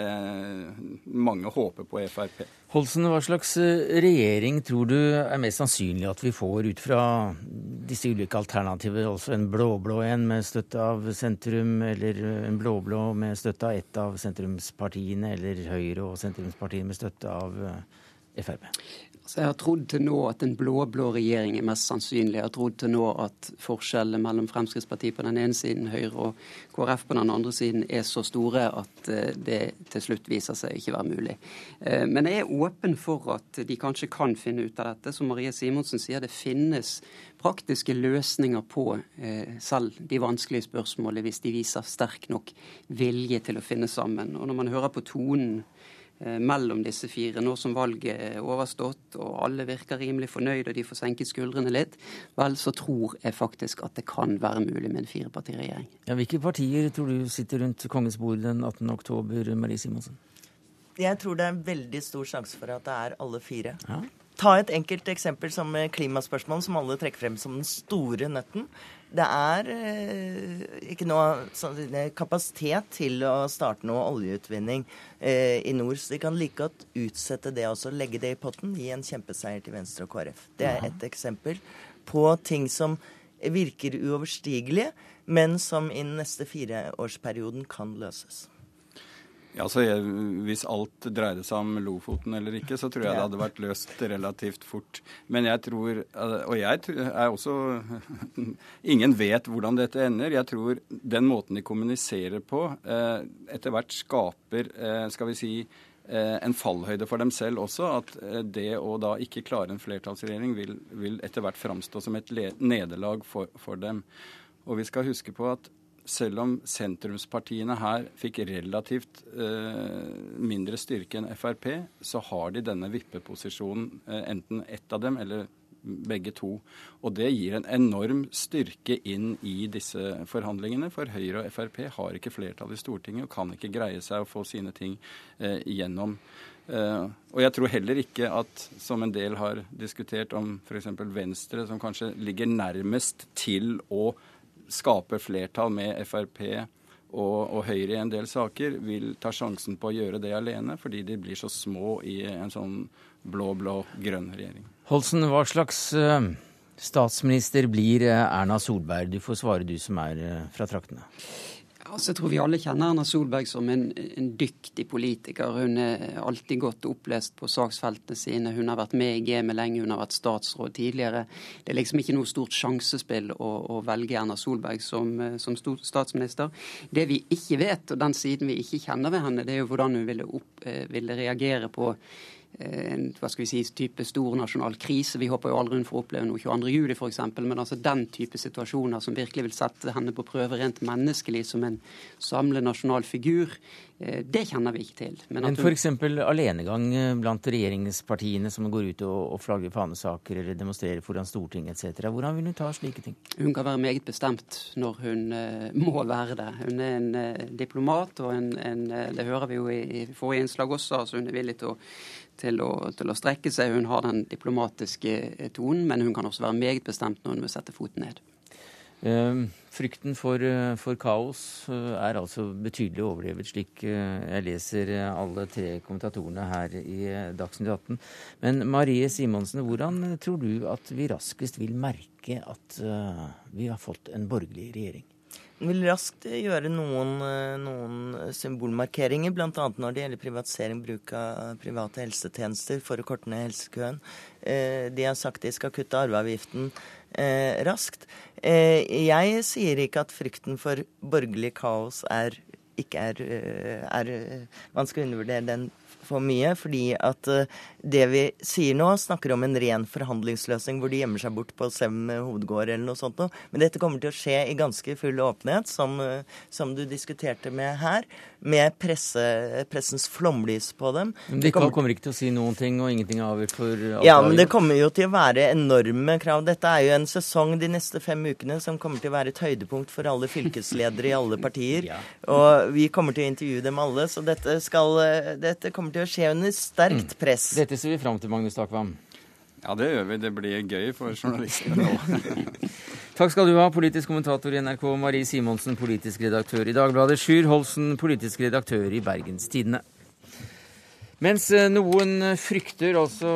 mange håper på Frp. Holsen, hva slags eh, regjering tror du er mest sannsynlig at vi får ut fra disse ulike alternativer? Altså en blå-blå en med støtte av sentrum, eller en blå-blå med støtte av ett av sentrumspartiene, eller Høyre og sentrumspartiene med støtte av eh, Frp? Så jeg har trodd til nå at en blå-blå regjering er mest sannsynlig. Jeg har trodd til nå at forskjellene mellom Fremskrittspartiet på den ene siden, Høyre og KrF på den andre siden er så store at eh, det til slutt viser seg ikke være mulig. Eh, men jeg er åpen for at de kanskje kan finne ut av dette. Som Marie Simonsen sier, det finnes praktiske løsninger på eh, selv de vanskelige spørsmålene hvis de viser sterk nok vilje til å finne sammen. Og når man hører på tonen mellom disse fire, nå som valget er overstått og alle virker rimelig fornøyd og de får senket skuldrene litt, vel, så tror jeg faktisk at det kan være mulig med en firepartiregjering. Ja, hvilke partier tror du sitter rundt kongens bord den 18. oktober, Marie Simonsen? Jeg tror det er en veldig stor sjanse for at det er alle fire. Ja. Ta et enkelt eksempel som klimaspørsmål, som alle trekker frem som den store nøtten det er eh, ikke noe kapasitet til å starte noe oljeutvinning eh, i nord. Så de kan like godt utsette det også, legge det i potten, gi en kjempeseier til Venstre og KrF. Det er et eksempel på ting som virker uoverstigelige, men som i den neste fireårsperioden kan løses. Ja, så jeg, Hvis alt dreide seg om Lofoten eller ikke, så tror jeg det hadde vært løst relativt fort. Men jeg tror, og jeg er også [LAUGHS] Ingen vet hvordan dette ender. Jeg tror den måten de kommuniserer på, eh, etter hvert skaper eh, skal vi si, eh, en fallhøyde for dem selv også. At det å da ikke klare en flertallsregjering vil, vil etter hvert framstå som et nederlag for, for dem. Og vi skal huske på at selv om sentrumspartiene her fikk relativt eh, mindre styrke enn Frp, så har de denne vippeposisjonen, eh, enten ett av dem eller begge to. Og det gir en enorm styrke inn i disse forhandlingene, for Høyre og Frp har ikke flertall i Stortinget og kan ikke greie seg å få sine ting eh, gjennom. Uh, og jeg tror heller ikke at, som en del har diskutert om f.eks. Venstre, som kanskje ligger nærmest til å skaper flertall med Frp og, og, Høyre i en del saker, vil ta sjansen på å gjøre det alene, fordi de blir så små i en sånn blå-blå-grønn regjering. Holsen, hva slags uh, statsminister blir uh, Erna Solberg? Du får svare, du som er uh, fra traktene. Altså, jeg tror vi alle kjenner Erna Solberg som en, en, dyktig politiker. Hun er alltid godt opplest på saksfeltene sine. Hun har vært med i gamet lenge, hun har vært statsråd tidligere. Det er liksom ikke noe stort sjansespill å, å velge Erna Solberg som, som statsminister. Det vi ikke vet, og den siden vi ikke kjenner ved henne, det er jo hvordan hun ville, opp, eh, ville reagere på Eh, en hva skal vi si, type stor nasjonal krise. Vi håper jo aldri hun får oppleve noe 22.07. f.eks. Men altså den type situasjoner som virkelig vil sette henne på prøve rent menneskelig som en samlet nasjonal figur, eh, det kjenner vi ikke til. Men, Men f.eks. alenegang eh, blant regjeringspartiene som går ut og, flagger fanesaker eller demonstrerer foran Stortinget etc. Hvordan vil hun ta slike ting? Hun kan være meget bestemt når hun må være det. Hun er en diplomat, og en, en, det hører vi jo i, i forrige innslag også. altså Hun er villig til å til å, til å, strekke seg. Hun har den diplomatiske tonen, men hun kan også være meget bestemt når hun vil sette foten ned. Ehm, frykten for, eh, for, kaos eh, er altså betydelig overdrevet, slik eh, jeg leser alle tre kommentatorene her i Dagsnytt 18. Men Marie Simonsen, hvordan tror du at vi raskest vil merke at vi har fått en borgerlig regjering? Vil raskt gjøre noen, eh, noen symbolmarkeringer, bl.a. når det gjelder privatisering, bruk av private helsetjenester for å korte ned helsekøen. Eh, de har sagt de skal kutte arveavgiften eh, raskt. Jeg sier ikke at frykten for borgerlig kaos er ikke er, er Man skal undervurdere den for mye. Fordi at det vi sier nå, snakker om en ren forhandlingsløsning hvor de gjemmer seg bort på Sem hovedgård eller noe sånt noe. Men dette kommer til å skje i ganske full åpenhet, som, eh, som du diskuterte med her med presse, pressens flomlys på dem. Men De kommer, kommer, ikke til å si noen ting, og ingenting er avgjort for alt Ja, men det kommer jo til å være enorme krav. Dette er jo en sesong de neste fem ukene som kommer til å være et høydepunkt for alle fylkesledere i alle partier. [LAUGHS] ja. Og vi kommer til å intervjue dem alle, så dette, skal, dette kommer til å skje under sterkt mm. press. Dette ser vi fram til, Magnus Takvam. Ja, det gjør vi. Det blir gøy for journalistene nå. [LAUGHS] Takk skal du ha, politisk kommentator i NRK, Marie Simonsen, politisk redaktør i Dagbladet, Sjur Holsen, politisk redaktør i Bergens Tidende. Mens eh, noen frykter altså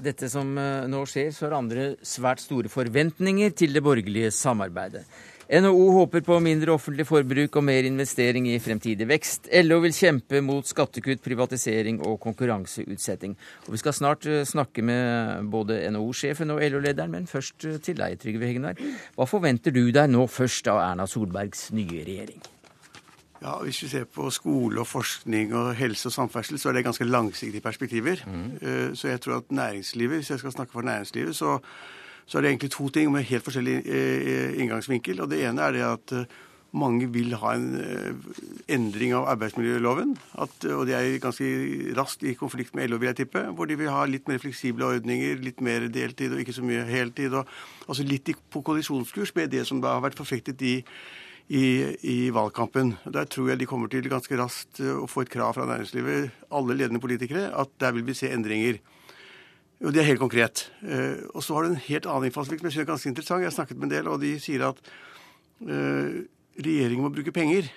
dette som eh, nå skjer, så har andre svært store forventninger til det borgerlige samarbeidet. NHO håper på mindre offentlig forbruk og mer investering i fremtidig vekst. LO vil kjempe mot skattekutt, privatisering og konkurranseutsetting. Og Vi skal snart eh, snakke med både NHO-sjefen og LO-lederen, men først eh, til deg, Trygve Hegnar. Hva forventer du deg nå først av Erna Solbergs nye regjering? Ja, Hvis vi ser på skole og forskning og helse og samferdsel, så er det ganske langsiktige perspektiver. Mm. Så jeg tror at næringslivet, hvis jeg skal snakke for næringslivet, så så er det egentlig to ting med helt forskjellig eh, inngangsvinkel. og Det ene er det at eh, mange vil ha en eh, endring av arbeidsmiljøloven. At, og de er ganske raskt i konflikt med LO, vil jeg tippe. Hvor de vil ha litt mer fleksible ordninger, litt mer deltid og ikke så mye heltid. Og, altså litt på kollisjonskurs med det som da har vært forfektet i, i, i, valgkampen. Der tror jeg de kommer til ganske raskt å få et krav fra næringslivet, alle ledende politikere, at der vil vi se endringer. Jo, det er helt konkret. Eh, og så har du en helt annen innfallsvinkel som jeg synes er ganske interessant. Jeg har snakket med en del, og de sier at uh, regjeringen må bruke penger.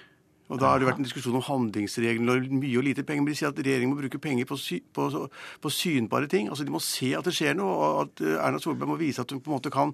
Og da har det vært en diskusjon om handlingsregelen og mye og lite penger. Men de sier at regjeringen må bruke penger på, sy på, på synbare ting. Altså De må se at det skjer noe, og at eh, Erna Solberg må vise at hun på en måte kan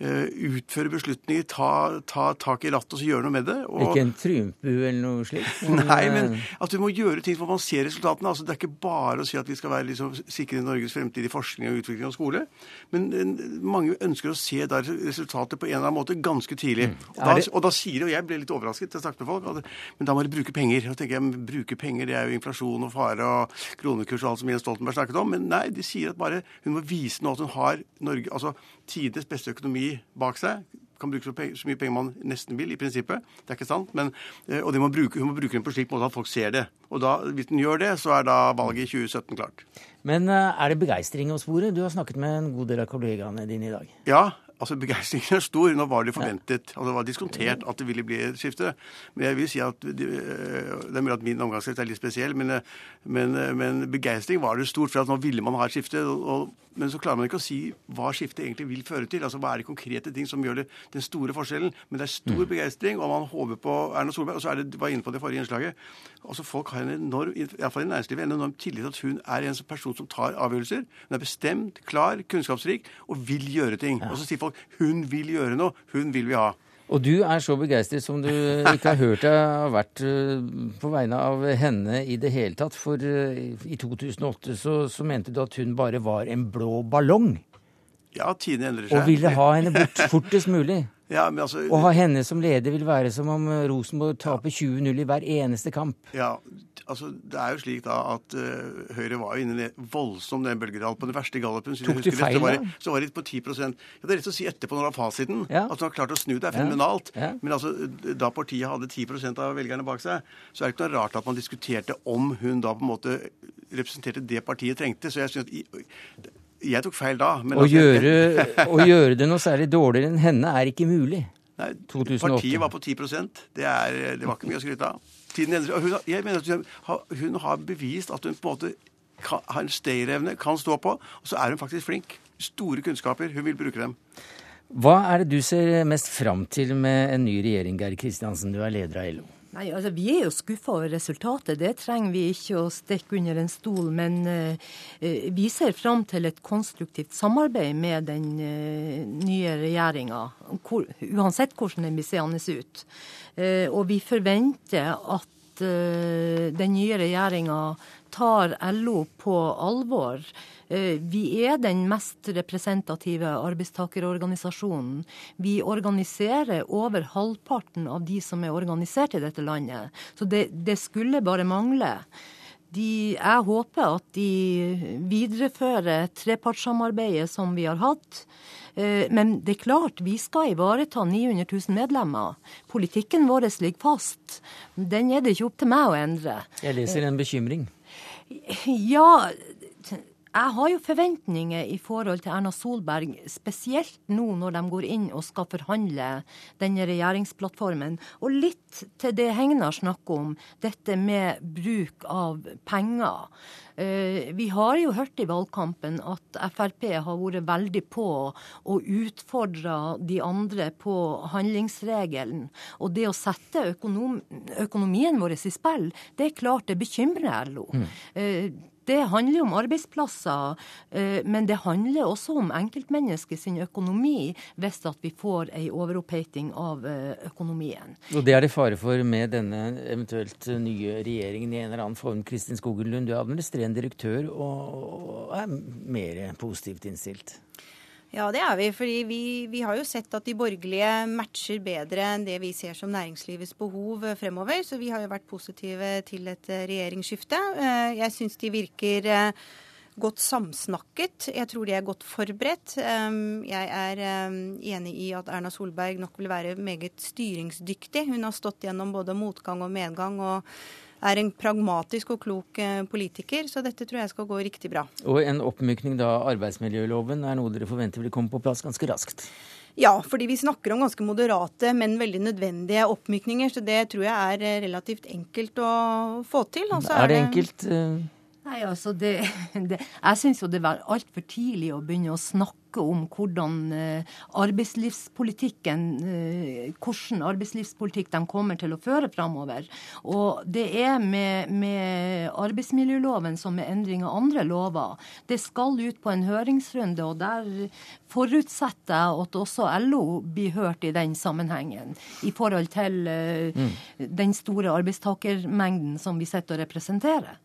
utføre beslutninger, ta, ta, tak i latt, og så gjøre noe med det. Og... Ikke en triumfbue eller noe slikt? [LAUGHS] Nei, men eh, at du må gjøre ting hvor man ser resultatene. Altså, det er ikke bare å si at vi skal være liksom, sikre Norges fremtid i forskning og utvikling av skole. Men mange ønsker å se der resultatet på en eller annen måte ganske tidlig. Mm. Og, da, og, da, sier og jeg ble litt overrasket, jeg snakket med folk, men da må de bruke penger. Og tenker jeg, bruke penger, det er jo inflasjon og fare og kronekurs og alt som Jens Stoltenberg snakket om. Men nei, de sier at bare hun må vise nå at hun har Norge, altså tidenes beste økonomi bak seg. Kan bruke så, så, mye penger man nesten vil, i prinsippet. Det er ikke sant. Men, eh, og må bruke, hun må bruke den på slik måte at folk ser det. Og da, hvis den gjør det, så er da valget i 2017 klart. Men eh, er det begeistring å spore? Du har snakket med en god del av kollegaene dine i dag. Ja, Altså, Begeistringen er stor. Nå var det forventet, altså det var diskontert at det ville bli et skifte. Men jeg vil si at Det er mulig at min omgangskrets er litt spesiell, men, men, men begeistring var det stort. For at nå ville man ha et skifte. Og, men så klarer man ikke å si hva skiftet egentlig vil føre til. Altså Hva er de konkrete ting som gjør det, den store forskjellen. Men det er stor mm. begeistring, og man håper på Erna Solberg. Og så er det, var inne på det forrige innslaget. Altså Folk har en enorm, iallfall i næringslivet, en enorm tillit til at hun er en person som tar avgjørelser. Hun er bestemt, klar, kunnskapsrik og vil gjøre ting. Og så sier folk folk hun vil gjøre noe, hun vil vi ha. Og du er så begeistret som du ikke har hørt deg har vært eh, på vegne av henne i det hele tatt. For eh, i 2008 så, så mente du at hun bare var en blå ballong. Ja, tidene endrer seg. Og ville ha henne bort fortest mulig. Ja, men altså... Å ha henne som leder vil være som om Rosenborg taper 20-0 i hver eneste kamp. Ja, altså Det er jo slik da at uh, Høyre var jo inne i voldsom den bølgedal på den verste gallupen. Tok du feil, da? Så var det på 10 ja, Det er rett å si etterpå når du har fasiten. Ja. At du har klart å snu det, er fenomenalt. Ja. Ja. Men altså, da partiet hadde 10% av velgerne bak seg, så er det ikke noe rart at man diskuterte om hun da på en måte representerte det partiet trengte. Så jeg synes at jeg tok feil da. å, gjøre, [LAUGHS] å gjøre det noe særlig dårligere enn henne er ikke mulig. Nei, 2008. Partiet var på 10% det, er, det var ikke mye å skryte av. Tiden endrer, hun, jeg mener at hun har, hun har, bevist at hun på en måte kan, har en stayerevne, kan stå på. Og så er hun faktisk flink. Store kunnskaper. Hun vil bruke dem. Hva er det du ser mest fram til med en ny regjering, Geir Kristiansen? Du er leder av LO. Nei, altså Vi er jo skuffa over resultatet, det trenger vi ikke å stikke under en stol. Men uh, vi ser fram til et konstruktivt samarbeid med den uh, nye regjeringa. Uansett hvordan den blir seende ut. Uh, og vi forventer at den nye regjeringa tar LO på alvor. Eh, vi er den mest representative arbeidstakerorganisasjonen. Vi organiserer over halvparten av de som er organisert i dette landet. Så det, det skulle bare mangle. De, jeg håper at de viderefører trepartssamarbeidet som vi har hatt. Eh, men det er klart, vi skal ivareta 900 000 medlemmer. Politikken vår ligger fast. Den er det ikke opp til meg å endre. Jeg leser en bekymring. Ja, jeg har jo forventninger i forhold til Erna Solberg, spesielt nå når de går inn og skal forhandle denne regjeringsplattformen. Og litt til det Hegnar snakker om, dette med bruk av penger. Eh, vi har jo hørt i valgkampen at Frp har vært veldig på å utfordre de andre på handlingsregelen. Og det å sette økonom, økonomien vår i spill, det er klart det bekymrer LO. Mm. Det handler om arbeidsplasser, eh, men det handler også om enkeltmenneskets økonomi hvis at vi får ei overoppheting av eh, økonomien. Og Det er det fare for med denne eventuelt nye regjeringen i en eller annen form. Kristin Skogen Lund, du er administrerende direktør og er mer positivt innstilt. Ja, det er vi. fordi vi, vi, har jo sett at de borgerlige matcher bedre enn det vi ser som næringslivets behov fremover. Så vi har jo vært positive til et eh, regjeringsskifte. Eh, jeg syns de virker eh, godt samsnakket. Jeg tror de er godt forberedt. Jeg er enig i at Erna Solberg nok vil være meget styringsdyktig. Hun har stått gjennom både motgang og medgang. og er en pragmatisk og klok eh, politiker, så dette tror jeg skal gå riktig bra. Og en oppmykning av arbeidsmiljøloven er noe dere forventer vil komme på plass ganske raskt? Ja, fordi vi snakker om ganske moderate, men veldig nødvendige oppmykninger. Så det tror jeg er eh, relativt enkelt å få til. Er, er, det enkelt? Nei, altså det, [LAUGHS] det Jeg syns jo det var altfor tidlig å begynne å snakke om hvordan eh, arbeidslivspolitikken eh, Hvordan arbeidslivspolitikk de kommer til å føre framover. Og det er med, med arbeidsmiljøloven som med endring av andre lover. Det skal ut på en høringsrunde, og der forutsetter jeg at også LO blir hørt i den sammenhengen. I forhold til uh, mm. den store arbeidstakermengden som vi sitter og representerer.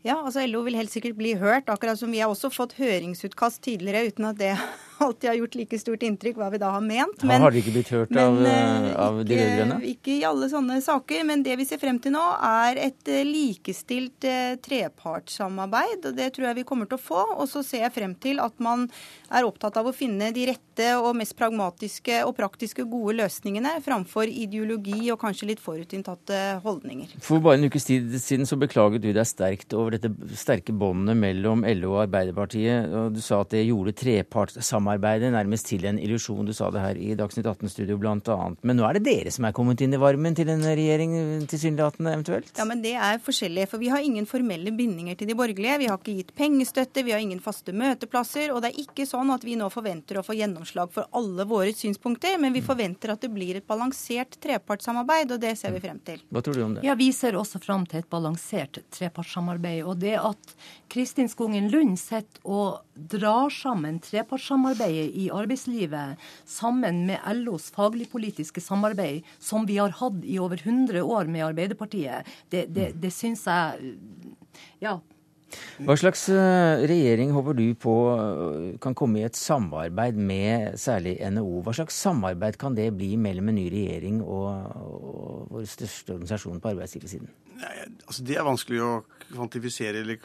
Ja, altså LO vil helt sikkert bli hørt, akkurat som vi har også fått høringsutkast tidligere uten at det alltid har gjort like stort inntrykk hva vi da har ment. Men, har de ikke blitt hørt men, av, eh, av de rød-grønne? Ikke i alle sånne saker. Men det vi ser frem til nå, er et eh, likestilt eh, trepartssamarbeid. og Det tror jeg vi kommer til å få. Og så ser jeg frem til at man er opptatt av å finne de rette og mest pragmatiske og praktiske gode løsningene, framfor ideologi og kanskje litt forutinntatte holdninger. For bare en ukes tid siden så beklaget du deg sterkt over dette sterke båndet mellom LO og Arbeiderpartiet. og Du sa at det gjorde trepartssamarbeidet samarbeidet nærmest til en illusjon. Du sa det her i Dagsnytt 18-studio bl.a. Men nå er det dere som er kommet inn i varmen til en regjering, tilsynelatende eventuelt? Ja, men det er forskjellig. For vi har ingen formelle bindinger til de borgerlige. Vi har ikke gitt pengestøtte, vi har ingen faste møteplasser. Og det er ikke sånn at vi nå forventer å få gjennomslag for alle våre synspunkter, men vi forventer at det blir et balansert trepartssamarbeid, og det ser vi frem til. Hva tror du om det? Ja, Vi ser også frem til et balansert trepartssamarbeid. Og det at Kristin Skogen Lund sitter og drar sammen trepartssamarbeidet i arbeidslivet sammen med LOs faglig-politiske samarbeid, som vi har hatt i over 100 år med Arbeiderpartiet, det, det, det syns jeg Ja. Hva slags eh, regjering håper du på eh, kan komme i et samarbeid med særlig NHO? Hva slags samarbeid kan det bli mellom en ny regjering og, og vår største organisasjon på arbeidsgiversiden? Nei, altså Det er vanskelig å kvantifisere eller,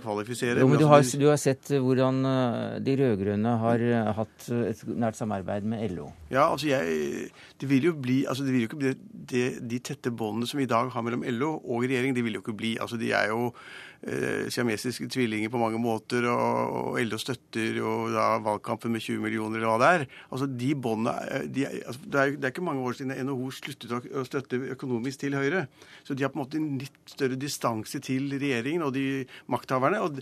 kvalifisere. Jo, men du har, du har, sett hvordan eh, de rød-grønne har eh, hatt et nært samarbeid med LO. Ja, altså jeg, Det vil jo bli, altså det vil jo ikke bli det, de tette båndene som vi i dag har mellom LO og regjering, de vil jo ikke bli. altså De er jo eh, siamesiske tvillinger på mange måter, og, og LO støtter jo da valgkampen med 20 millioner eller hva det er. Altså de båndene, eh, de, altså, det, er, det, er, ikke mange år siden NHO sluttet å støtte økonomisk til Høyre. Så de har på en måte en litt større distanse til regjeringen og de makthaverne. Og,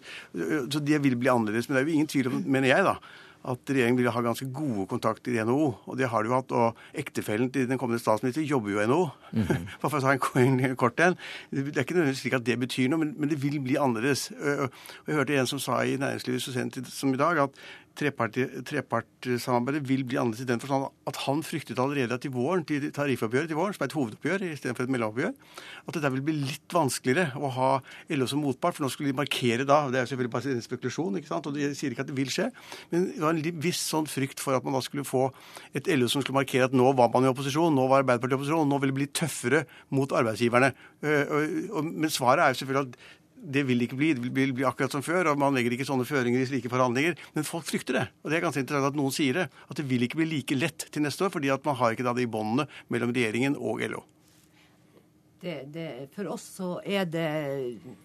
så det vil bli annerledes. Men det er jo ingen tvil om, mener jeg, da, at regjeringen vil ha ganske gode kontakter i NHO. Og det har de jo hatt. Og ektefellen til den kommende statsminister jobber jo i NHO. Mm -hmm. [LAUGHS] Bare for å ta en, en kort en. Det er ikke nødvendigvis slik at det betyr noe, men, men det vil bli annerledes. Og jeg hørte en som sa i næringslivet så sent som i dag at trepartssamarbeidet vil bli annerledes i den forstand at han fryktet allerede at til våren, til tariffoppgjøret til våren, som er et hovedoppgjør istedenfor et mellomoppgjør, at det der vil bli litt vanskeligere å ha LO som motpart. For nå skulle de markere da Det er jo selvfølgelig bare en spekulasjon, ikke sant, og de sier ikke at det vil skje. Men det var en viss sånn frykt for at man da skulle få et LO som skulle markere at nå var man i opposisjon, nå var Arbeiderpartiet i opposisjon, nå ville det bli tøffere mot arbeidsgiverne. Men svaret er jo selvfølgelig at det vil det ikke bli. Det vil bli akkurat som før. og Man legger ikke sånne føringer i slike forhandlinger. Men folk frykter det. Og det er ganske interessant at noen sier det. At det vil ikke bli like lett til neste år, fordi at man har ikke da de båndene mellom regjeringen og LO. Det, det, for oss så er det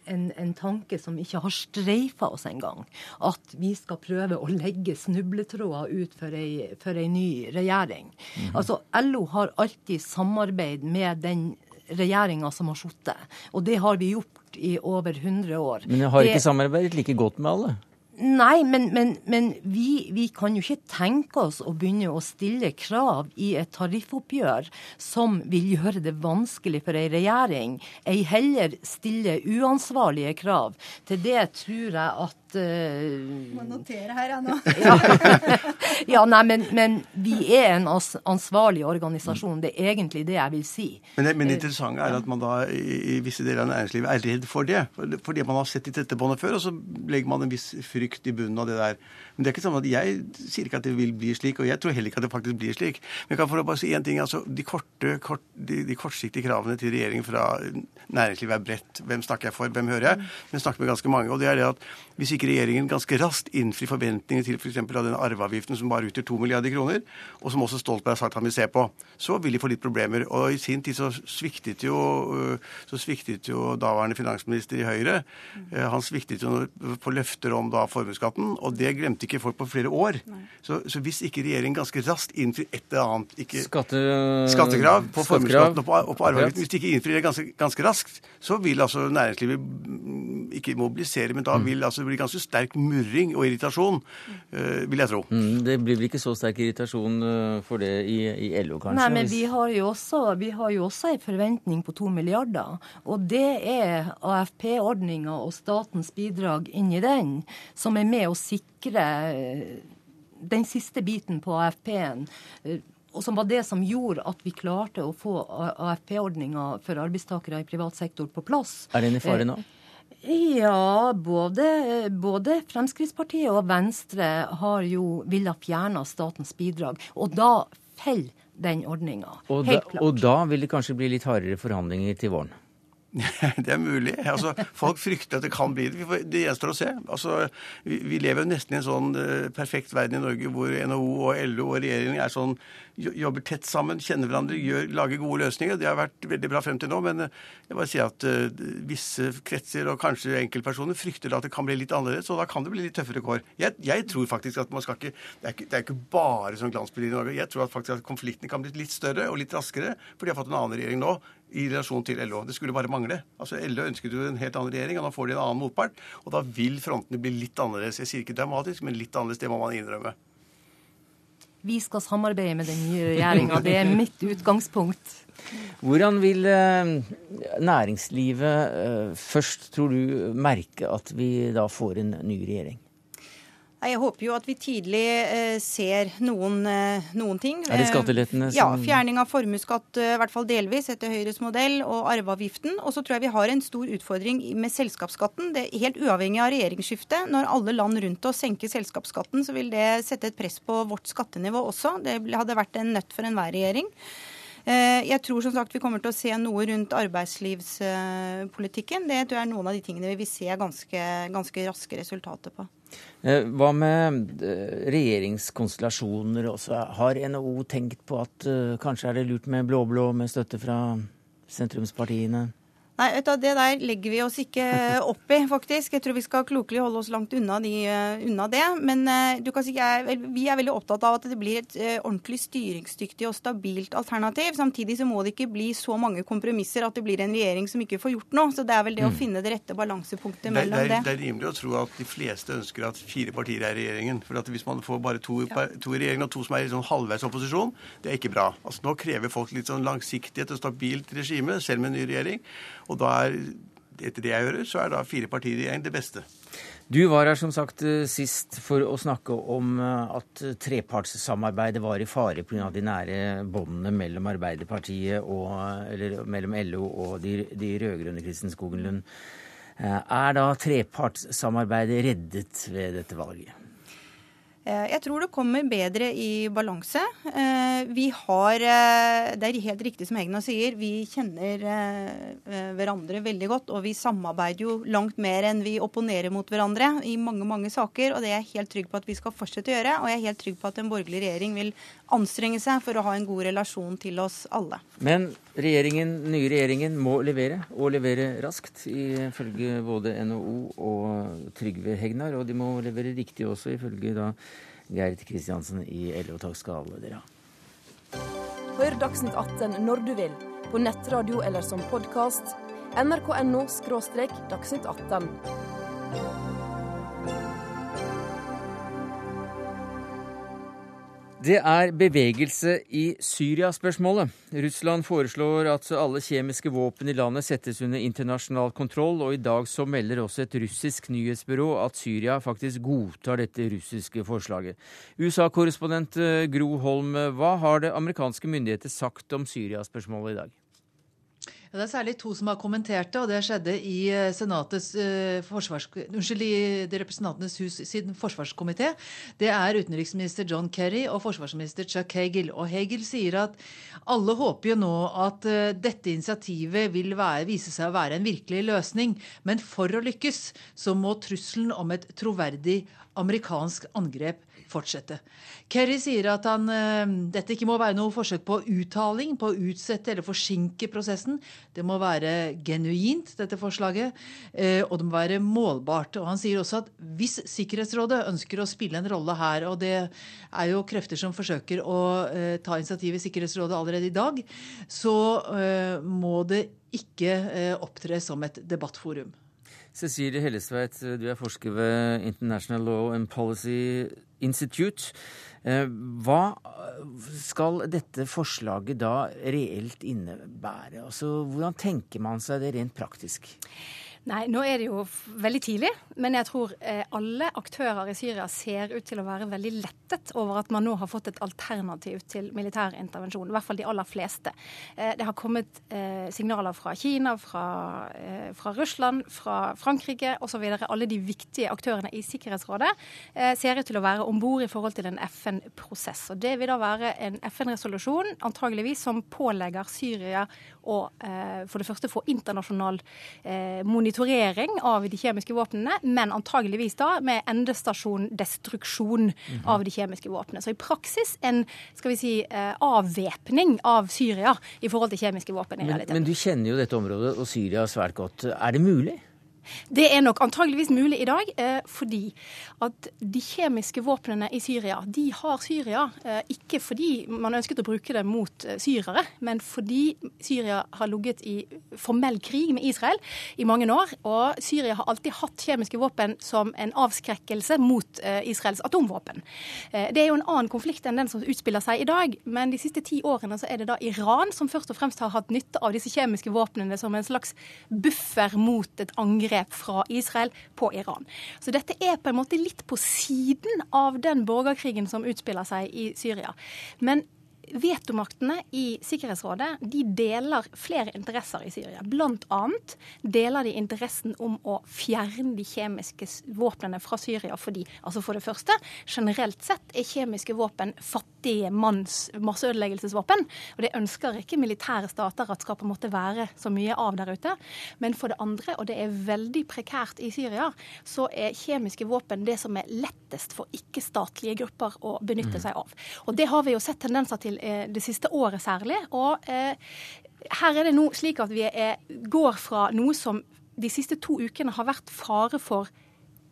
en, en tanke som ikke har streifa oss engang. At vi skal prøve å legge snubletråder ut for ei, for ei ny regjering. Mm -hmm. Altså, LO har alltid samarbeid med den regjeringa som har sittet. Og det har vi gjort i over 100 år. Men jeg har ikke det... samarbeidet like godt med alle? Nei, men, men, men vi, vi, kan jo ikke tenke oss å begynne å stille krav i et tariffoppgjør som vil gjøre det vanskelig for ei regjering. Ei heller stille uansvarlige krav. Til det tror jeg at uh, Må notere her, jeg nå. [LAUGHS] ja. ja, nei, men, men, vi er en ansvarlig organisasjon. Det er egentlig det jeg vil si. Men det, men det interessante er at man da i, i visse deler av næringslivet er redd for det. Fordi man har sett i tettebåndet før, og så legger man en viss frykt i bunnen av det der. Men det er ikke sånn at jeg sier ikke at det vil bli slik, og jeg tror heller ikke at det faktisk blir slik. Men jeg kan få bare si én ting. altså De, korte, kort, de, de kortsiktige kravene til regjeringen fra næringslivet er bredt. Hvem snakker jeg for? Hvem hører jeg? Men jeg snakker med ganske mange. og det er det at hvis ikke regjeringen ganske raskt innfrir forventningene til f.eks. For av den arveavgiften som bare utgjør to milliarder kroner, og som også Stoltenberg har sagt han vil se på, så vil de få litt problemer. Og i sin tid så sviktet jo, så sviktet jo daværende finansminister i Høyre. Eh, han sviktet jo på løfter om da formuesskatten, og det glemte ikke folk på flere år. Så, så, hvis ikke regjeringen ganske raskt innfrir et eller annet ikke, Skatte, skattekrav på formuesskatten og på, og på arveavgiften, hvis de ikke innfrir det ganske, ganske raskt, så vil altså næringslivet ikke mobilisere, men da Mm. vil altså det bli ganske sterk murring og irritasjon, uh, vil jeg tro. Mm, det blir vel ikke så sterk irritasjon uh, for det i, i, LO, kanskje? Nei, men vi har jo også, vi har jo også en forventning på to milliarder. Og det er AFP-ordninga og statens bidrag inni den som er med å sikre eh, den siste biten på AFP-en og som var det som gjorde at vi klarte å få AFP-ordninga for arbeidstakere i privat sektor på plass. Er den i fare nå? Ja, både, både, Fremskrittspartiet og Venstre har jo villet fjerne statens bidrag. Og da faller den ordninga. Og, og da vil det kanskje bli litt hardere forhandlinger til våren? [LAUGHS] Det er mulig. Altså, folk frykter at det kan bli det. Det gjenstår å se. Altså, vi, lever nesten i en sånn uh, perfekt verden i Norge hvor NHO og LO og regjeringen er sånn, jobber tett sammen, kjenner hverandre, gjør, lager gode løsninger. Det har vært veldig bra frem til nå. Men uh, jeg bare sier at uh, visse kretser og kanskje enkeltpersoner frykter at det kan bli litt annerledes, og da kan det bli litt tøffere kår. Jeg, jeg tror faktisk at man skal ikke Det er ikke, det er ikke bare sånn glansbilde i Norge. Jeg tror at faktisk at konfliktene kan bli litt større og litt raskere, for de har fått en annen regjering nå i relasjon til LO. Det skulle bare mangle. Altså LO ønsket jo en helt annen regjering, og nå får de en annen motpart. Og da vil frontene bli litt annerledes. Jeg sier ikke dramatisk, men litt annerledes. Det må man innrømme. Vi skal samarbeide med den nye regjeringa. Det er mitt utgangspunkt. Hvordan vil eh, næringslivet eh, først, tror du, merke at vi da får en ny regjering? Jeg håper jo at vi tidlig eh, ser noen, eh, noen, ting. Er det skattelettene som Ja. Fjerning av formuesskatt, eh, i hvert fall delvis, etter Høyres modell, og arveavgiften. Og så tror jeg vi har en stor utfordring med selskapsskatten. Det er Helt uavhengig av regjeringsskiftet. Når alle land rundt oss senker selskapsskatten, så vil det sette et press på vårt skattenivå også. Det hadde vært en nøtt for enhver regjering. Eh, jeg tror som sagt vi kommer til å se noe rundt arbeidslivspolitikken. Det tror jeg er noen av de tingene vi vil se ganske, ganske raske resultater på. Eh, hva med eh, regjeringskonstellasjoner også? Har NHO tenkt på at kanskje er det lurt med blå-blå med støtte fra sentrumspartiene? Nei, vet du, Det der legger vi oss ikke [LAUGHS] opp i, faktisk. Jeg tror vi skal klokelig holde oss langt unna, de, uh, unna det. Men uh, du kan si, jeg, vi er veldig opptatt av at det blir et uh, ordentlig styringsdyktig og stabilt alternativ. Samtidig så må det ikke bli så mange kompromisser at det blir en regjering som ikke får gjort noe. Så det er vel det mm. å finne det rette balansepunktet mellom det. Er, det, det er rimelig å tro at de fleste ønsker at fire partier er i regjeringen. For at hvis man får bare to, ja. to i regjeringen og to som er i sånn halvveis opposisjon, det er ikke bra. Altså Nå krever folk litt sånn langsiktighet og stabilt regime, selv med en ny regjering. Og da er, etter det jeg hører, så er da fire partier i regjering det beste. Du var her som sagt eh, sist for å snakke om eh, at trepartssamarbeidet var i fare pga. de nære båndene mellom Arbeiderpartiet og, eller mellom LO og de, de rød-grønne, Kristin Skogen Lund. Eh, er da trepartssamarbeidet reddet ved dette valget? Eh, jeg tror det kommer bedre i balanse. Eh, vi har eh, Det er helt riktig som Hegna sier, vi kjenner hverandre veldig godt. Og vi samarbeider jo langt mer enn vi opponerer mot hverandre i mange mange saker. Og det er jeg helt trygg på at vi skal fortsette å gjøre. Og jeg er helt trygg på at en borgerlig regjering vil anstrenge seg for å ha en god relasjon til oss alle. Men regjeringen, nye regjeringen må levere, og levere raskt, ifølge både NHO og Trygve Hegnar. Og de må levere riktig også, ifølge da Gerd Kristiansen i LO. Takk skal alle dere ha. Hør Dagsnytt 18 når du vil, på nettradio eller som podkast. nrk.no – dagsnytt 18. Det er bevegelse i Syria-spørsmålet. Russland foreslår at alle kjemiske våpen i landet settes under internasjonal kontroll, og i dag så melder også et russisk nyhetsbyrå at Syria faktisk godtar dette russiske forslaget. USA-korrespondent eh, Gro Holm, hva har det amerikanske myndigheter sagt om Syria-spørsmålet i dag? Ja, det er særlig to som har kommentert det, og det skjedde i eh, forsvars... Unnskyld, i Representantenes hus sin forsvarskomité. Det er utenriksminister John Kerry og forsvarsminister Chuck Hagel. Og Hagel sier at alle håper jo nå at uh, dette initiativet vil være, vise seg å være en virkelig løsning. Men for å lykkes så må trusselen om et troverdig amerikansk angrep fortsette. Kerry sier at han, uh, dette ikke må være noe forsøk på uttaling, på å utsette eller forsinke prosessen. Det må være genuint, dette forslaget, uh, og det må være målbart. Og Han sier også at hvis Sikkerhetsrådet ønsker å spille en rolle her, og det er jo krefter som forsøker å uh, ta initiativ i Sikkerhetsrådet allerede i dag, så må det ikke opptre som et debattforum. Cecilie Hellesveit, du er forsker ved International Law and Policy Institute. Eh, hva skal dette forslaget da reelt innebære? Altså, hvordan tenker man seg det rent praktisk? Nei, nå er det jo veldig tidlig. Men jeg tror eh, alle aktører i Syria ser ut til å være veldig lettet over at man nå har fått et alternativ til militær intervensjon. I hvert fall de aller fleste. Eh, det har kommet eh, signaler fra Kina, fra, fra Russland, fra Frankrike osv. Alle de viktige aktørene i Sikkerhetsrådet ser ut til å være om bord i forhold til en FN-prosess. Og Det vil da være en FN-resolusjon antageligvis som pålegger Syria å eh, for det første få internasjonal monitorering monitorering av de kjemiske våpnene, men antageligvis da med endestasjon destruksjon -hmm. av de kjemiske våpnene. Så i praksis en skal vi si, eh, avvæpning av Syria i forhold til kjemiske våpen. i Men, men du kjenner jo dette området og Syria svært godt. Er det mulig? Det er nok antageligvis mulig i dag, eh, fordi at de kjemiske våpnene i Syria, de har Syria eh, ikke fordi man ønsket å bruke det mot eh, syrere, men fordi Syria har ligget i formell krig med Israel i mange år. Og Syria har alltid hatt kjemiske våpen som en avskrekkelse mot Israels atomvåpen. Det er jo en annen konflikt enn den som utspiller seg i dag, men de siste ti årene så er det da Iran som først og fremst har hatt nytte av disse kjemiske våpnene som en slags buffer mot et angrep angrep fra Israel på Iran. Så dette er på en måte litt på siden av den borgerkrigen som utspiller seg i Syria. Men Vetomaktene i Sikkerhetsrådet de deler flere interesser i Syria. Blant annet deler de interessen om å fjerne de kjemiske våpnene fra Syria fordi, altså for det første, generelt sett er kjemiske våpen fattige manns masseødeleggelsesvåpen. Og det ønsker ikke militære stater at skal på en måte være så mye av der ute. Men for det andre, og det er veldig prekært i Syria, så er kjemiske våpen det som er lettest for ikke-statlige grupper å benytte mm. seg av. Og det har vi jo sett tendenser til eh, det siste året særlig. Og eh, her er det nå slik at vi er, går fra noe som de siste to ukene har vært fare for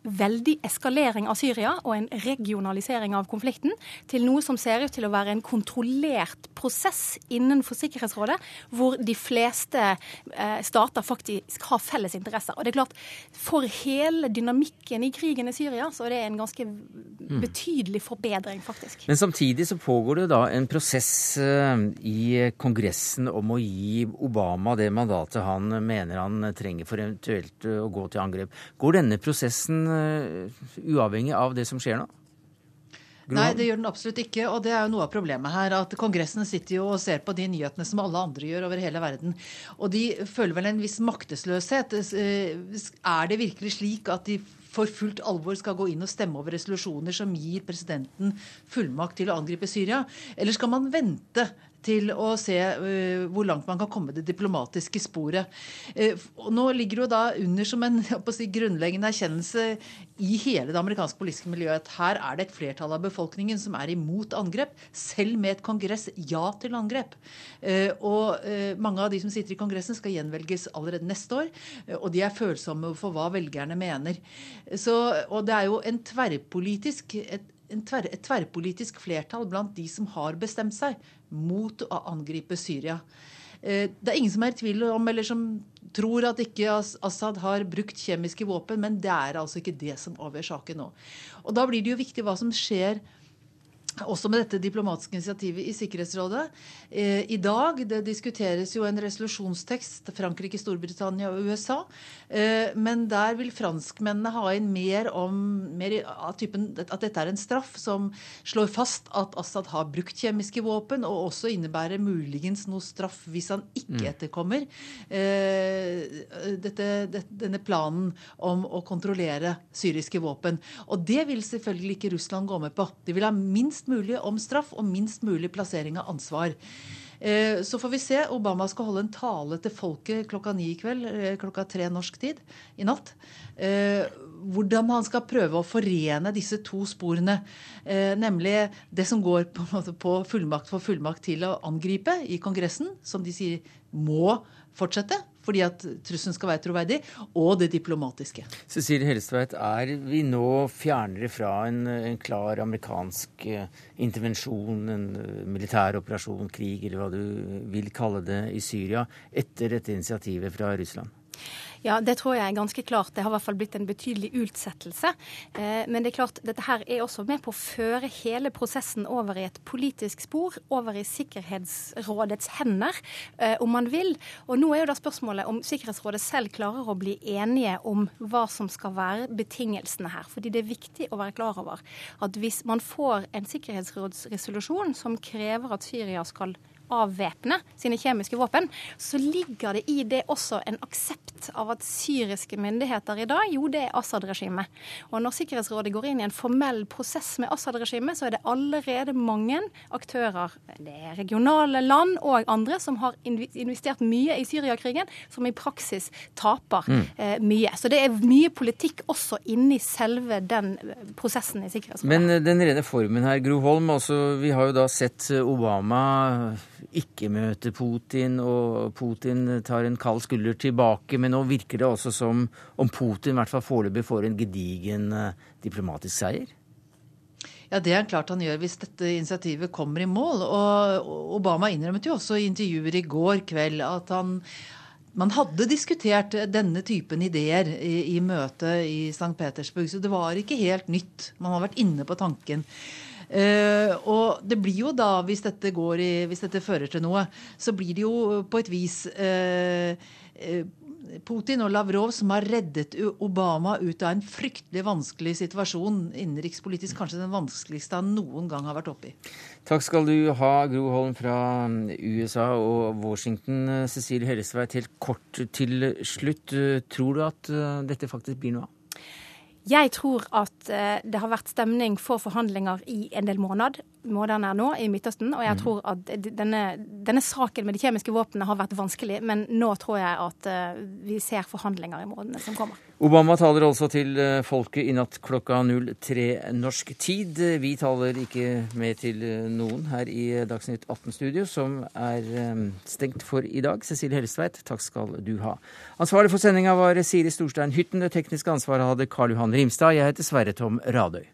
veldig eskalering av Syria og en regionalisering av konflikten, til noe som ser ut til å være en kontrollert prosess innenfor Sikkerhetsrådet, hvor de fleste eh, stater faktisk har felles interesser. Og det er klart, For hele dynamikken i krigen i Syria så er det en ganske mm. betydelig forbedring, faktisk. Men samtidig så pågår det da en prosess eh, i Kongressen om å gi Obama det mandatet han mener han trenger for eventuelt å gå til angrep. Går denne prosessen Eh, uavhengig av det som skjer nå? Nei, det gjør den absolutt ikke. Og det er jo noe av problemet her. At Kongressen sitter jo og ser på de nyhetene som alle andre gjør over hele verden. Og de føler vel en viss maktesløshet. Eh, er det virkelig slik at de for fullt alvor skal gå inn og stemme over resolusjoner som gir presidenten fullmakt til å angripe Syria? Eller skal man vente til å se uh, hvor langt man kan komme det diplomatiske sporet. Uh, nå ligger jo da under som en [LAUGHS] si, grunnleggende erkjennelse i hele det amerikanske politiske miljøet at her er det et flertall av befolkningen som er imot angrep, selv med et kongress ja til angrep. Uh, og mange av de som sitter i Kongressen, skal gjenvelges allerede neste år, og de er følsomme for hva velgerne mener. Så, og det er jo en tverrpolitisk et tver, et tverrpolitisk flertall blant de som har bestemt seg mot å angripe Syria. Eh, det er ingen som er i tvil om, eller som tror at ikke Assad har brukt kjemiske våpen, men det er altså ikke det som avgjør saken nå. Og Da blir det jo viktig hva som skjer også med dette diplomatiske initiativet i Sikkerhetsrådet. Eh, I dag det diskuteres jo en resolusjonstekst Frankrike, Storbritannia og USA. Eh, men der vil franskmennene ha inn mer om mer av typen, at dette er en straff som slår fast at Assad har brukt kjemiske våpen, og også innebærer muligens noe straff hvis han ikke mm. etterkommer eh, dette, denne planen om å kontrollere syriske våpen. Og det vil selvfølgelig ikke Russland gå med på. De vil ha minst minst mulig om straff og minst mulig plassering av ansvar. Eh, så får vi se. Obama skal holde en tale til folket klokka ni i kveld, eh, klokka tre norsk tid i natt. Eh, hvordan han skal prøve å forene disse to sporene. Nemlig det som går på fullmakt for fullmakt til å angripe i Kongressen, som de sier må fortsette fordi at trusselen skal være troverdig, og det diplomatiske. Cecilie Hellestveit, er vi nå fjernere fra en, en klar amerikansk eh, intervensjon, en eh, militær operasjon, krig, eller hva du vil kalle det, i Syria, etter dette initiativet fra Russland? Ja, det tror jeg er ganske klart. Det har i hvert fall blitt en betydelig utsettelse. Eh, men det er klart, dette her er også med på å føre hele prosessen over i et politisk spor, over i Sikkerhetsrådets hender, eh, om man vil. Og nå er jo da spørsmålet om Sikkerhetsrådet selv klarer å bli enige om hva som skal være betingelsene her. Fordi det er viktig å være klar over at hvis man får en sikkerhetsrådsresolusjon som krever at Syria skal avvæpne sine kjemiske våpen, så ligger det i det også en aksept av at syriske myndigheter i dag, jo, det er Assad-regimet. Og når Sikkerhetsrådet går inn i en formell prosess med Assad-regimet, så er det allerede mange aktører, det er regionale land og andre, som har investert mye i Syriakrigen, som i praksis taper mm. eh, mye. Så det er mye politikk også inni selve den eh, prosessen i Sikkerhetsrådet. Men eh, den rene formen her, Gro Holm, altså, vi har jo da sett Obama ikke møter Putin, og Putin tar en kald skulder tilbake. Men nå virker det også som om Putin i hvert fall foreløpig får en gedigen uh, diplomatisk seier. Ja, Det er klart han gjør hvis dette initiativet kommer i mål. Og Obama innrømmet jo også i intervjuer i går kveld at han man hadde diskutert denne typen ideer i, i møtet i St. Petersburg, så det var ikke helt nytt. Man har vært inne på tanken. Uh, og det blir jo da, hvis dette, i, hvis dette, fører til noe, så blir det jo på et vis uh, Putin og Lavrov som har reddet Obama ut av en fryktelig vanskelig situasjon, innenrikspolitisk kanskje den vanskeligste han noen gang har vært oppe i. Takk skal du ha, Gro Holm fra USA og Washington. Cecilie Hellesveit, helt kort til slutt. Tror du at dette faktisk blir noe av? Jeg tror at eh, det har vært stemning for forhandlinger i en del måneder. måtene er nå i Midtøsten. Og jeg Mm. tror at denne, denne saken med de kjemiske våpnene har vært vanskelig, men nå tror jeg at eh, vi ser forhandlinger i månedene som kommer. Obama taler altså til eh, folket i natt klokka 03 norsk tid. Vi taler ikke med til eh, noen her i Dagsnytt 18-studio, som er eh, stengt for i dag. Cecilie Hellestveit, takk skal du ha. Ansvarlig for sendinga var Siri Storstein Hytten. Det tekniske ansvaret hadde Karl Johan Rimstad. Jeg heter Sverre Tom Radøy.